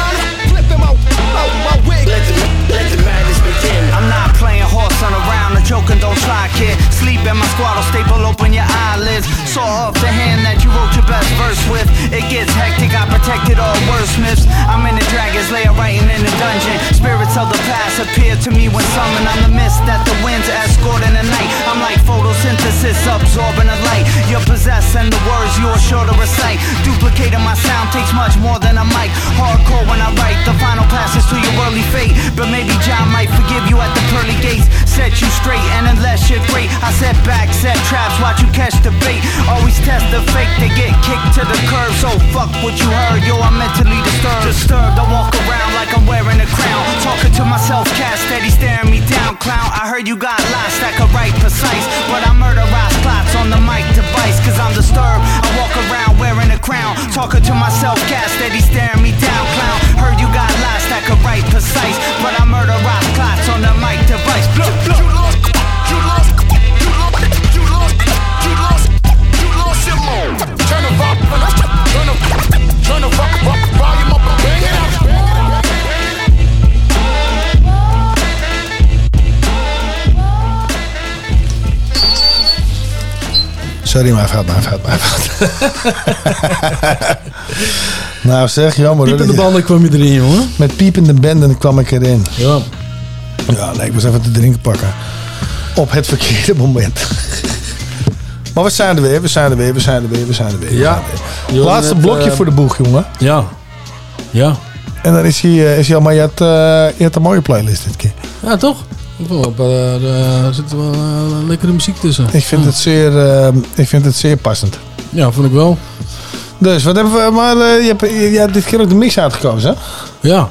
Joking don't try, kid. Sleep in my squad, I'll staple open your eyelids. Saw off the hand that you wrote your best verse with. It gets hectic, I protected all wordsmiths. I'm in the dragon's lair, writing in the dungeon. Spirits of the past appear to me when summoned. I'm the mist that the winds escort in the night. I'm like photosynthesis, absorbing the light. You're possessed, and the words you're sure to recite. Duplicating my sound takes much more than a mic. Hardcore when I write, the final passes to your early fate. But maybe John might forgive you at the pearly gates. Set you straight, and unless you're great, I set back, set traps, watch you catch the bait. Always test the fake, they get kicked to the curb. So fuck what you heard, yo, I'm mentally disturbed. Disturbed, I walk around like I'm wearing a crown. Talking to myself, cat steady staring me down. Clown, I heard you got lost, that could write precise. But I murder Ross plots on the mic device, cause I'm disturbed. I walk around wearing a crown. Talking to myself, cat steady staring me down. Clown, heard you got lost, that could write precise. But I murder Ross plots on the mic device. Look, look. Turn the vo- turn the, turn the vo- vo- volume up and bang it out. Sorry, mijn fout, mijn fout, mijn fout. nou zeg, jammer. hoor, Piepende banden kwam je erin, jongen. Met piepende banden kwam ik erin. Ja. Ja, nee, ik moest even te drinken pakken. Op het verkeerde moment. Maar we zijn er weer, we zijn er weer, we zijn er weer, we zijn er weer. we Ja. weer. Laatste net, blokje eh, voor de boeg, jongen. Ja. Ja. En dan is hij, eh, is hij al, maar je had, eh, je een mooie playlist dit keer. Ja, toch? Er zit wel lekkere muziek tussen. Ik vind, het zeer, ik vind het zeer passend. Ja, vond ik wel. Dus wat hebben we, maar je, hebt, je, je hebt dit keer ook de mix uitgekozen, hè? Ja.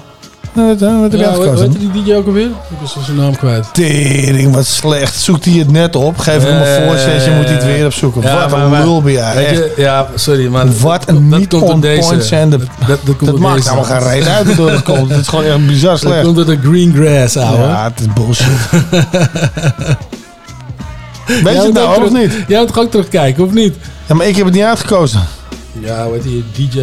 Wat, wat heb je uitgekozen? die DJ ook alweer? Ik was zijn naam kwijt. Tering, wat slecht. Zoekt hij het net op? Geef ik hem een voorzetje, moet hij het weer opzoeken. Wat een lul ben jij. ja, sorry, maar Wat een dat niet on deze. point zender. Dat, dat, Dat maakt allemaal geen reet uit door het komt. Het is gewoon echt bizar Dat slecht. komt door de green grass, ouwe. Ja, het is bullshit. Weet je het nou of niet? Jij moet ook terugkijken, of niet? Ja, maar ik heb het niet uitgekozen. Ja, DJ...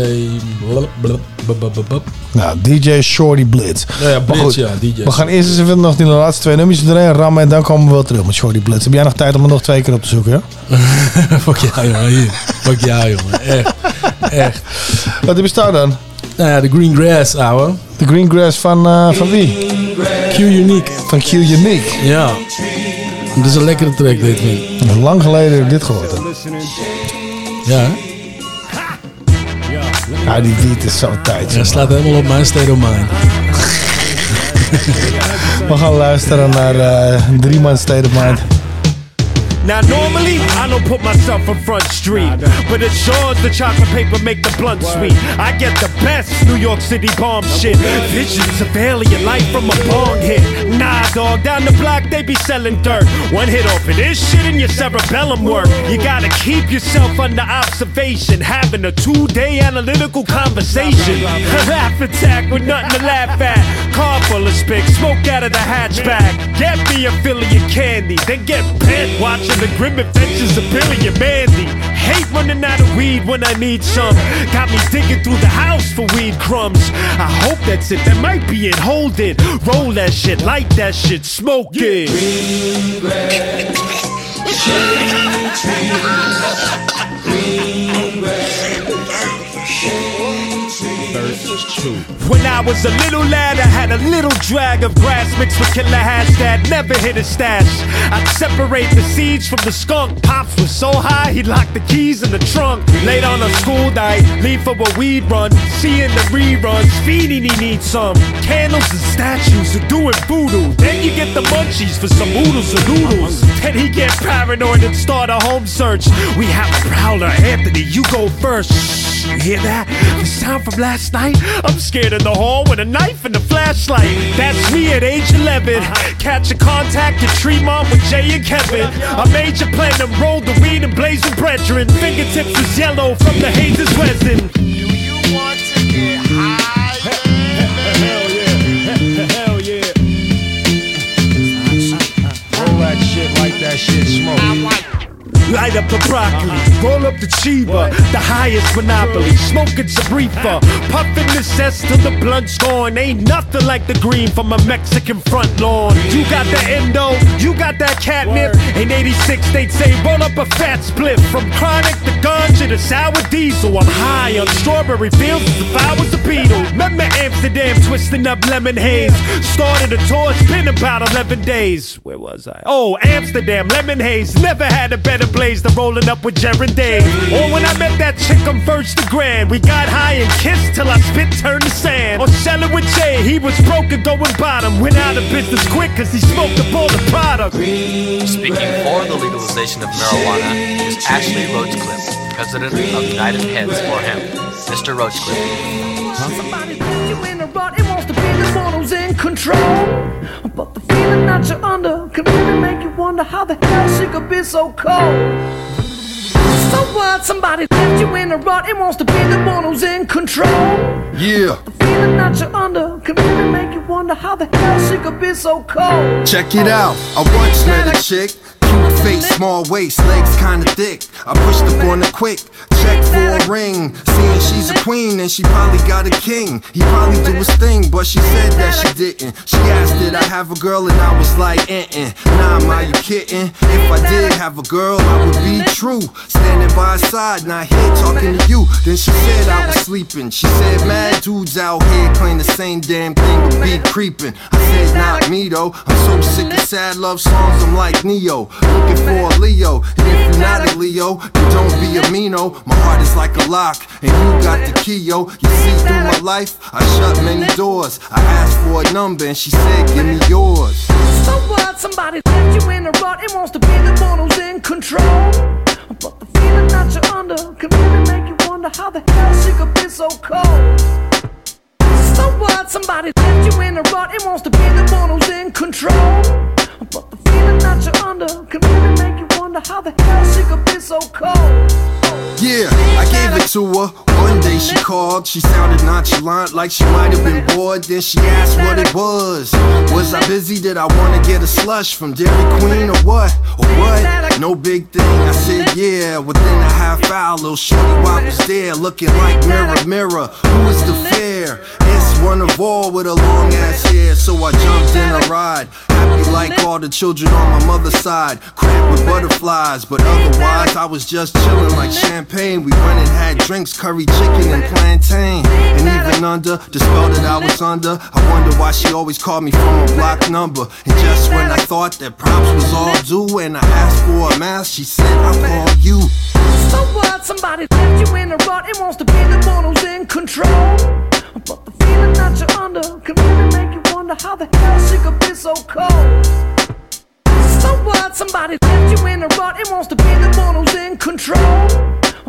blub, blub, blub, blub. Nou, DJ Shorty Blitz. Ja, ja, Blitz, goed, ja, DJ. We gaan eerst eens even nog die laatste twee nummers erin rammen en dan komen we wel terug met Shorty Blitz. Heb jij nog tijd om er nog twee keer op te zoeken? Ja? Fuck jou, jongen. Hier. Fuck jou, jongen. Echt. Echt. Wat heb je staan dan? Nou ja, de green grass, ouwe. De Green Grass van, eh, van wie? Q Unique. Van Q Unique. Ja. Dat is een lekkere track, dit vind. Lang geleden heb ik dit gehoord. hè. Ja, hè? Ja, die beat is zo'n tijdje. Ja, slaat helemaal op mijn state of mind. We gaan luisteren naar eh Drie Man State of Mind. Now normally I don't put myself in front street, but it sure as the chocolate paper make the blunt sweet. I get the best New York City bomb shit. Visions of alien life from a bong hit. Nah, dog, down the block they be selling dirt. One hit off of this shit and your cerebellum work. You gotta keep yourself under observation, having a two-day analytical conversation. laugh attack with nothing to laugh at. Car full of spick, smoke out of the hatchback. Get me a Philly candy, then get bent watching the grim adventures of Billy and Mandy. Hate running out of weed when I need some. Got me digging through the house for weed crumbs. I hope that's it. That might be it. Hold it. Roll that shit. Light that shit. Smoke it. When I was a little lad, I had a little drag of grass mixed with killer hash that never hit a stash. I'd separate the seeds from the skunk. Pops was so high, he locked the keys in the trunk. Late on a school night, leave for a weed run. Seeing the reruns, feeding he needs some. Candles and statues are doing voodoo. Then you get the munchies for some oodles and noodles. Then he get paranoid and start a home search. We have a prowler, Anthony, you go first. You hear that? The sound from last night? I'm scared in the hall with a knife and a flashlight. That's me at age 11. Catch a contact at Tremont with Jay and Kevin. I A major plan to roll the weed and blazing brethren. Fingertips was yellow from the hazes resin. Do you want to get high? Hell yeah. Hell yeah. Roll that shit like that shit smoke. Light up the broccoli, roll up the chiba, the highest monopoly, smoking Sabrifa, puffing the cess till the blunt's gone. Ain't nothing like the green from a Mexican front lawn. You got the endo, you got that catnip. In 86, they'd say roll up a fat split from chronic to ganja to the sour diesel. I'm high on strawberry fields as if I was a beetle. Remember Amsterdam twisting up lemon haze. Started a tour, it's been about 11 days. Where was I? Oh, Amsterdam, lemon haze. Never had a better blaze than rolling up with Jared Dave. Or oh, when I met that chick on First the Grand. We got high and kissed till our spit turned to sand. Oh, or selling with Jay, he was broke and going bottom. Went out of business quick cause he smoked up all the product. Speaking for the legalization of marijuana is Ashley Roachcliffe, president of United Heads for Hemp. Mr. Roachcliffe. Somebody control. But the feeling that you're under can really make you wonder how the hell she could be so cold. So what? Somebody left you in a rut and wants to be the one who's in control. Yeah. The feeling that you're under can really make you wonder how the hell she could be so cold. Check it out. I once met a chick. Face, small waist, legs kinda thick. I pushed on her quick. Check for a ring. Seeing she's a queen and she probably got a king. He probably do his thing, but she said that she didn't. She asked, Did I have a girl? And I was like, eh eh. Nah, am you kidding? If I did have a girl, I would be true. Standing by her side, not here talking to you. Then she said I was sleeping. She said, Mad dudes out here claim the same damn thing, but be creeping. I said, Not me though. I'm so sick of sad love songs, I'm like Neo. Looking for a Leo. And if you're not a Leo, then don't be. My heart is like a lock, and you got the key, yo. You see through my life, I shut many doors. I asked for a number, and she said, Give me yours. So what? Somebody left you in a rut and wants to be the one who's in control. But the feeling that you're under can really make you wonder how the hell she could be so cold. So what? Somebody somebody left you in a rut and wants to be the one who's in control. But the feeling that you're under. Can really make you wonder how the hell she could be so cold. Yeah, I gave it to her. One day she called, she sounded nonchalant, like she might have been bored. Then she asked what it was. Was I busy? Did I wanna get a slush from Dairy Queen or what? Or what? No big thing. I said yeah. Within a half hour, little shorty wop was there, looking like mirror, mirror. Who is the fair? It's one of all with a long ass hair. So I jumped in a ride, happy like all the children on my mother's side, cramped with butterflies. Flies, but otherwise, I was just chilling like champagne. We went and had drinks, curry chicken and plantain. And even under the spell that I was under, I wonder why she always called me from a block number. And just when I thought that props was all due, and I asked for a mask, she said, I'll call you. So what? Somebody left you in a rut and wants to be the one who's in control. But the feeling that you're under can really make you wonder how the hell she could be so cold. So what? Somebody left you in a rut and wants to be the one who's in control.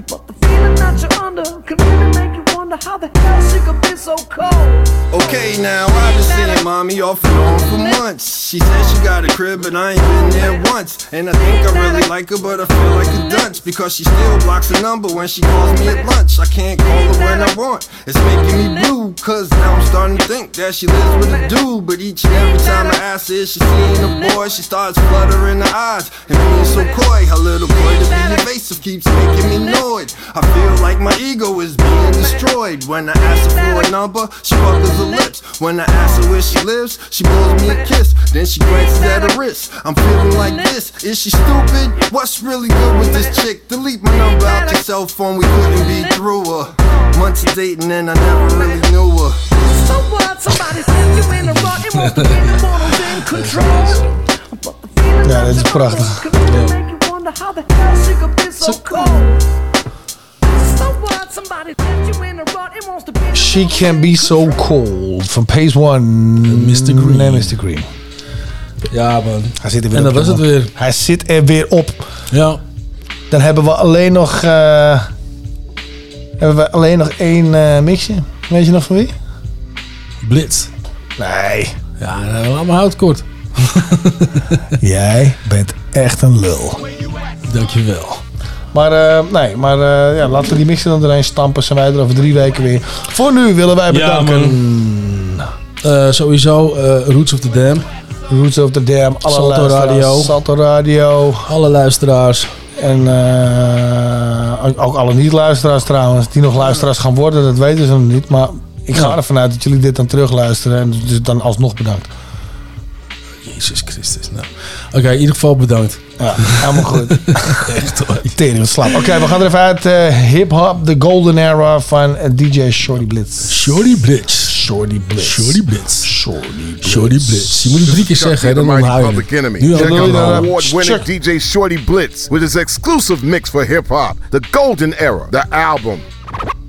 But feeling that you're under can really make you wonder how the hell she could be so cold. Okay, now I've been seeing mommy off and on for months. She said she got a crib, but I ain't been there once. And I think I really like her, but I feel like a dunce because she still blocks the number when she calls me at lunch. I can't call her when I want. It's making me blue, cause now I'm starting to think that she lives with a dude. But each and every time I ask her she's seeing a boy, she starts fluttering her eyes and being so coy. Her little boy to be evasive keeps making me annoyed. I feel like my ego is being destroyed. When I ask her for a number, she buckles her lips. When I ask her where she lives, she blows me a kiss. Then she glances at her wrist. I'm feeling like this. Is she stupid? What's really good with this chick? Delete my number out your cell phone. We couldn't be through her. Months of dating and I never really knew her. So what? Somebody left you in a rut and wants to be the one who's in control. But the feeling Ja, dit is prachtig. can really make she could be so cold. So what? Somebody left you in a rut and wants to be the She Can Be So Cold van Pace One. Mr. Green. Nee, Mr. Green. Ja, man. Hij zit er weer En op, dat was het weer. Hij zit er weer op. Ja. Dan hebben we alleen nog... eh, hebben we alleen nog één eh, mixje. Weet je nog van wie? Blitz. Nee. Ja, nou, laat me hout kort. Jij bent echt een lul. Dankjewel. Maar eh, nee, maar eh, ja, laten we die mixen dan erin stampen. Zijn wij er over drie weken weer. Voor nu willen wij Ja, bedanken. Eh, sowieso eh, Roots of the Dam. Roots of the Dam. Alle Salto luisteraars, Radio. Salto Radio. Alle luisteraars. En eh, ook- alle niet-luisteraars trouwens. Die nog luisteraars gaan worden, dat weten ze nog niet. Maar ik ga Ja. ervan uit dat jullie dit dan terugluisteren. En dus dan alsnog bedankt. Jezus Christus. Nou. Oké, in ieder geval bedankt. Ja, helemaal goed. Echt hoor. Tering slap. Oké, we gaan er even uit. eh, Hip-hop, the golden era van eh, DJ Shorty Blitz. Shorty Blitz. Shorty Blitz. Shorty Blitz. Shorty Blitz. Shorty Blitz. Je moet het drie keer zeggen, hè, dan onthoud je Public het. Enemy. Nu Check al- out the award-winning check- DJ Shorty Blitz with his exclusive mix for hip hop, The Golden Era, the album.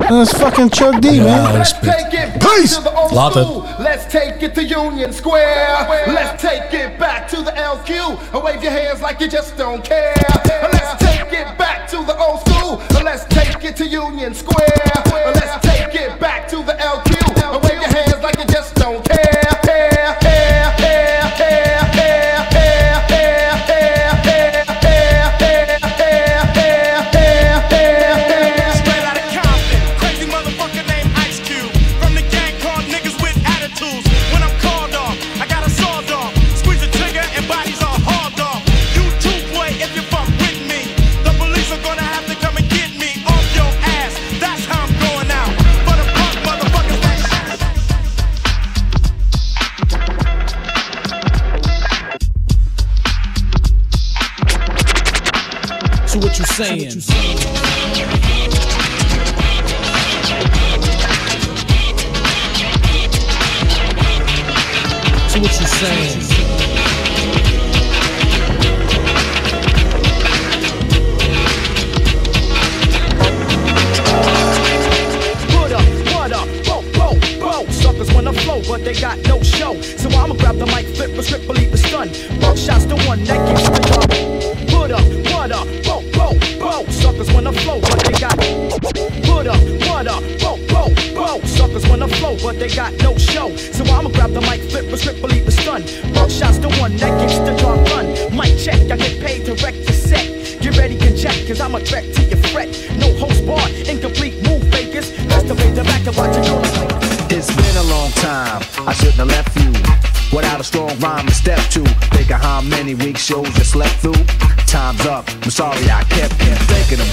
Uh, Dat is fucking Chuck D, man. respect. Take it Peace. to the old Later. school. Let's take it to Union Square. Let's take it back to the LQ. And wave your hands like you just don't care. Let's take it back to the old school. Let's take it to Union Square. Let's take it back to the LQ. And wave your hands like you just don't care. Care,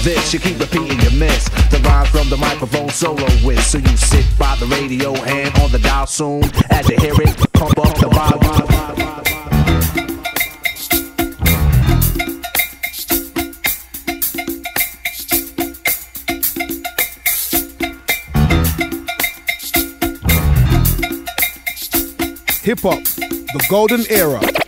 this. You keep repeating your miss. The rhymes from the microphone solo with. So you sit by the radio and on the dial soon. As you hear it, pump up the volume. Hip hop, the golden era.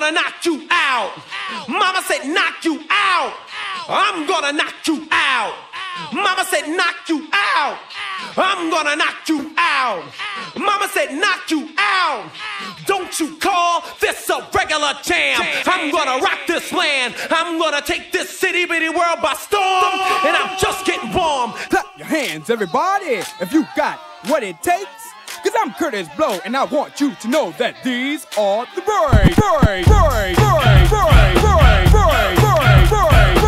Gonna knock you out. Mama said knock you out. I'm gonna knock you out. Mama said knock you out. I'm gonna knock you out. Mama said knock you out. Don't you call this a regular jam. I'm gonna rock this land. I'm gonna take this city bitty world by storm. And I'm just getting warm. Clap your hands, everybody, if you got what it takes. Kurtis Blow, and I want you to know that these are the break, break, break, break, break, break, break, break, break, break, break.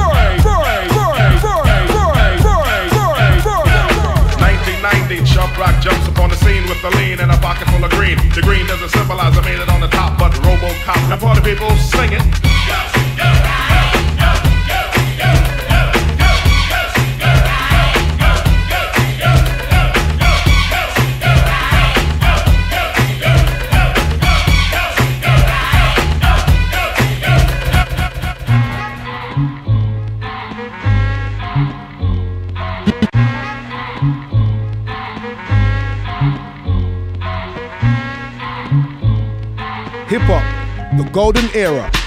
1990, Chubb Rock jumps upon the scene with a lean and a pocket full of green. The green doesn't symbolize I made on the top, but Robocop. Now party people sing golden era.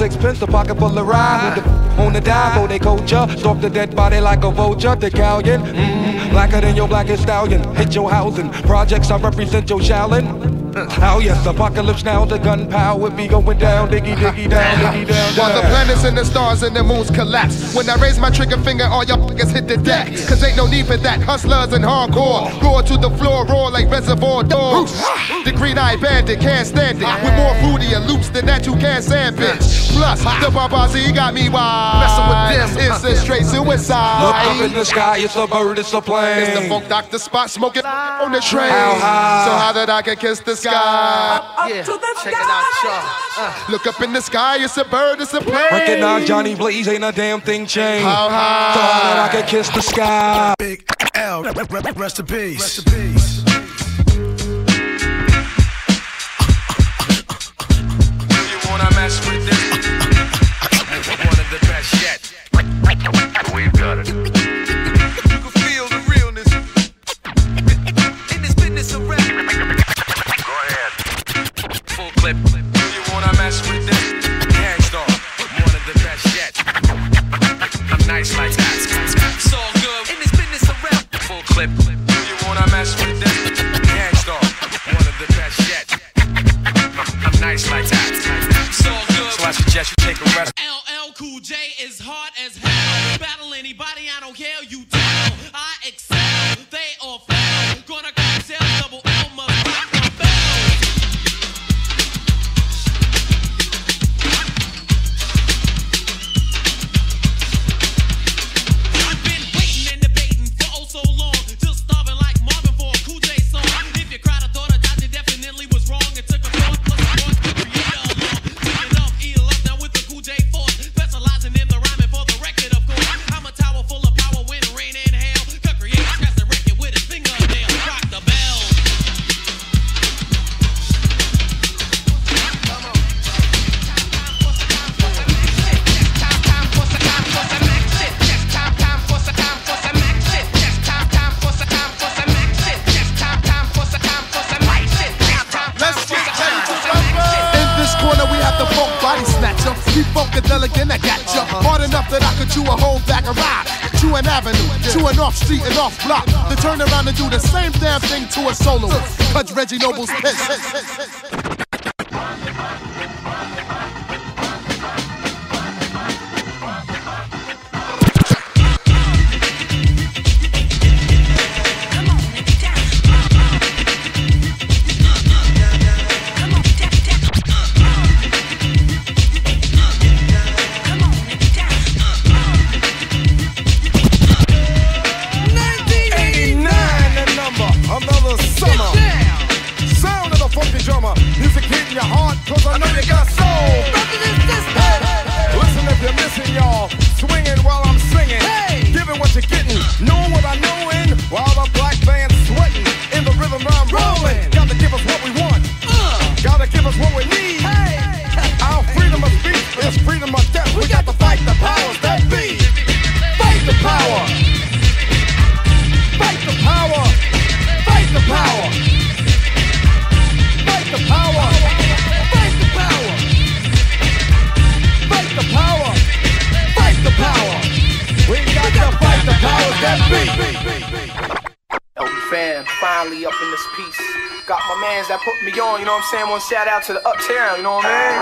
Sixpence, a pocket full of rye. The on the dive, oh they culture. Stalk the dead body like a vulture. The galleon, mm, blacker than your blackest stallion. Hit your housing. Projects I represent your Shaolin. Oh yes, apocalypse now. The gunpowder be going down, diggy diggy down, diggy down. While the planets and the stars and the moons collapse. When I raise my trigger finger, all y'all niggas hit the deck. Cause ain't no need for that. Hustlers and hardcore. Roar to the floor, roar like reservoir dogs. The green eye bandit can't stand it. With more fruity and loops than that, you can't stand bitch. Plus, the Barbazi got me wild. Messing with this, It's a straight suicide. Look up in the sky, it's a bird, it's a plane. It's the funk doctor spot smoking on the train. How high? So how that I can kiss the sky? Yeah, check it out, y'all. Uh. Look up in the sky, it's a bird, it's a plane. Recognize Johnny Blaze, ain't a damn thing changed. How high? So how that I can kiss the sky. Big L, rest in peace. Rest in peace. psychedelic, I got you Hard enough that I could chew a whole bag of ride. Chew an avenue, chew an off street and off block. to turn around and do the same damn thing to a solo. Touch Reggie Noble's piss. you know what I'm saying? One shout out to the uptown, you know what I mean?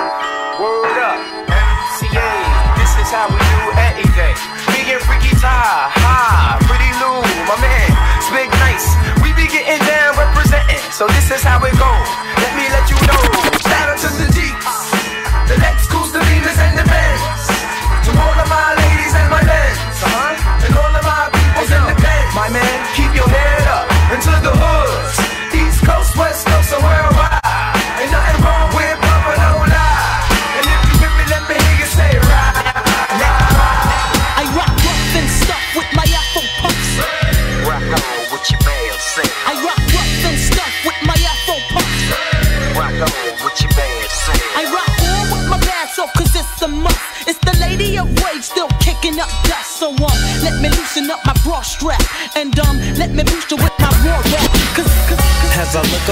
Word up, MCA, this is how we do everyday. Big and freaky tie, Ha, pretty Lou, my man, big nice. We be getting down representing, so this is how it goes.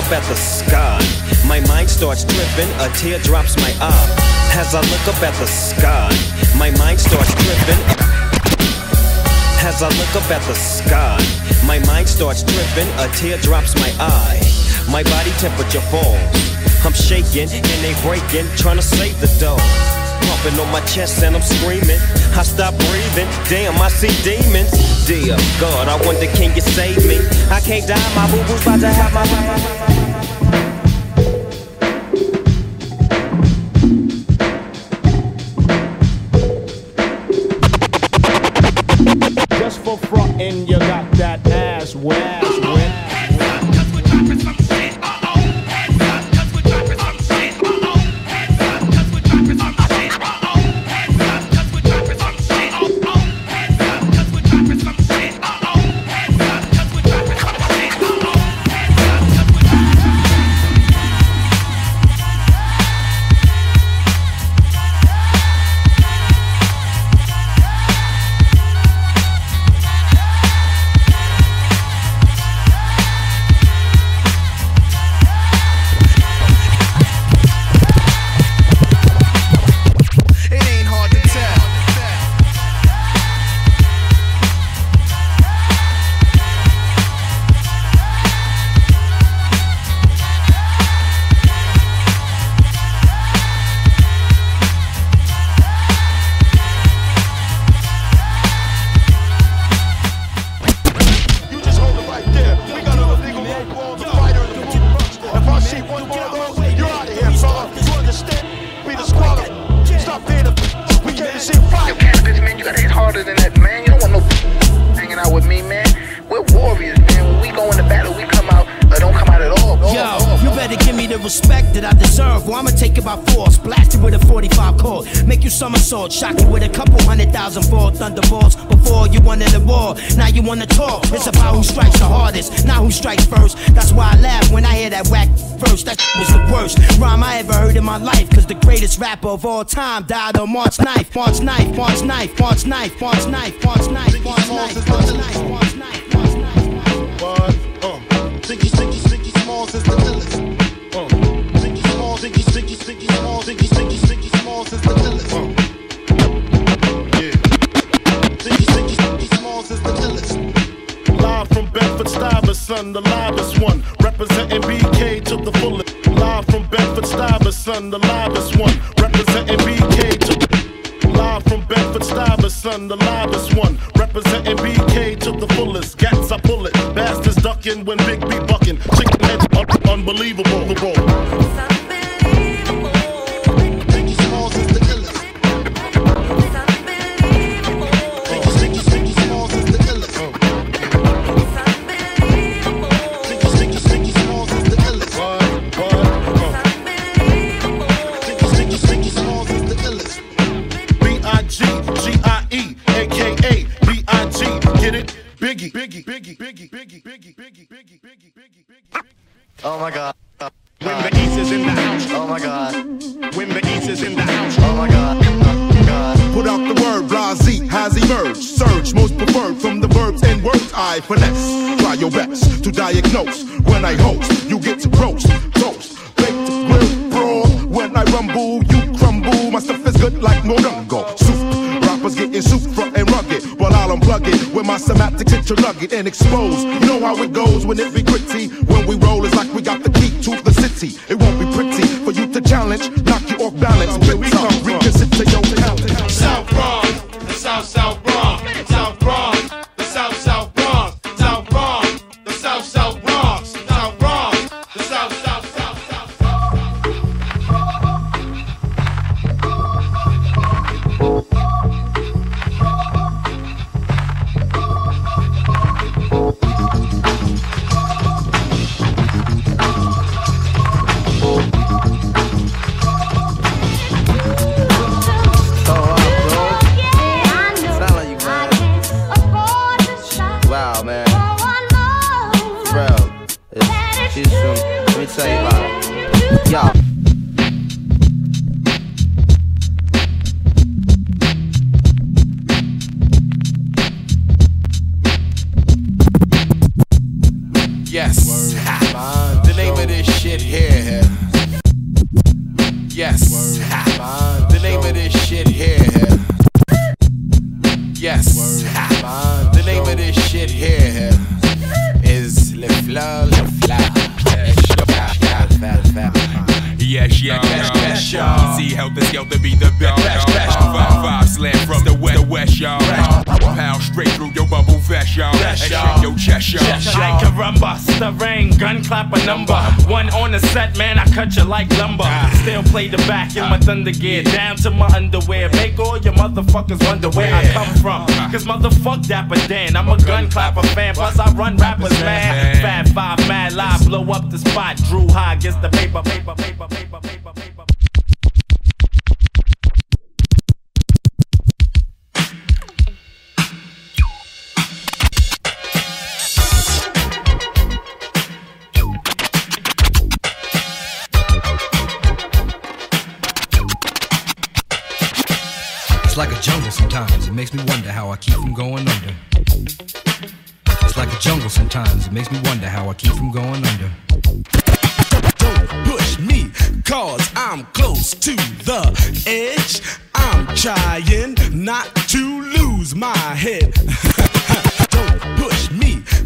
up at the sky, my mind starts tripping, a tear drops my eye. As I look up at the sky, my mind starts tripping. As I look up at the sky, my mind starts tripping, a tear drops my eye. My body temperature falls. I'm shaking and they breaking, trying to save the dough. Pumping on my chest and I'm screaming. I stop breathing, damn, I see demons. Dear God, I wonder can you save me? I can't die, my boo boo's about to have my. died on March 9th, March 9th, March 9th, March 9th, March 9th, Yes. The name of this shit here. Yes. The name of this shit here. Yes. The name of this shit here is Le Fleur, Le Fleur. Yes, yeah, Best, best, y'all. Easy, help us help to be the best, Five, five slam from the west, the west, y'all. Pound straight through your bubble vest, y'all. And y'all. shake your chest, y'all. Like caramba, stirring, gun clap a number. One on the set, man, I cut you like lumber. Ah. Still play the back in my thunder gear, down to my underwear. Make all your motherfuckers wonder where I come from. Uh-huh. Cause motherfuck Dapper Dan, I'm a gun clapper fan. Plus I run rappers, man. Fat five, mad live, blow up the spot. Drew high, gets the paper, paper, paper, paper, paper, It's like a jungle sometimes. It makes me wonder how I keep from going under. It's like a jungle sometimes. It makes me wonder how I keep from going under. Don't push me, cause I'm close to the edge. I'm trying not to lose my head. Don't push me,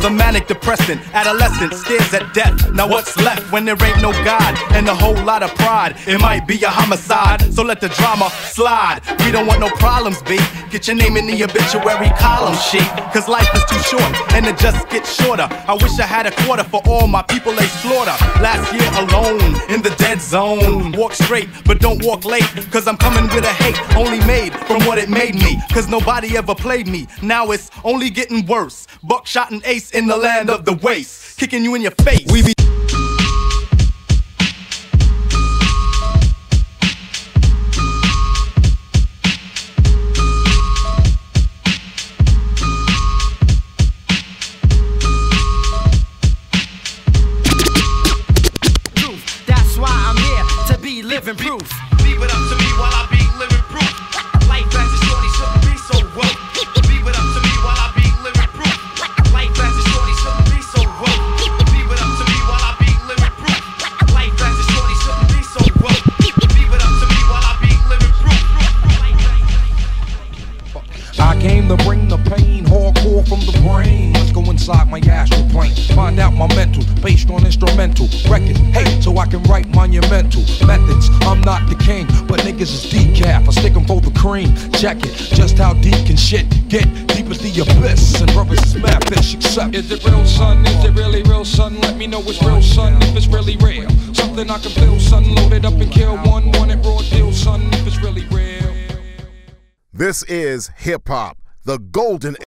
Another manic depressant. Adolescent stares at death. Now what's left when there ain't no God and a whole lot of pride? It might be a homicide, so let the drama slide. We don't want no problems, B. Get your name in the obituary column sheet. Cause life is too short and it just gets shorter. I wish I had a quarter for all my people they slaughter. Last year alone in the dead zone. Walk straight, but don't walk late. Cause I'm coming with a hate only made from what it made me. Cause nobody ever played me. Now it's only getting worse. Buckshot and ace in the land of the waste, kicking you in your face. We be Proof. That's why I'm here to be living proof. Niggas is decaf. I stick 'em for the cream. Check it, just how deep can shit get? Deep as the abyss, and brothers is mad fish accept. Is it real, son? Is it really real, son? Let me know it's real, son, if it's really real. Something I can feel, son. Load it up and kill one. Want it raw deal, son, if it's really real. This is hip hop, the golden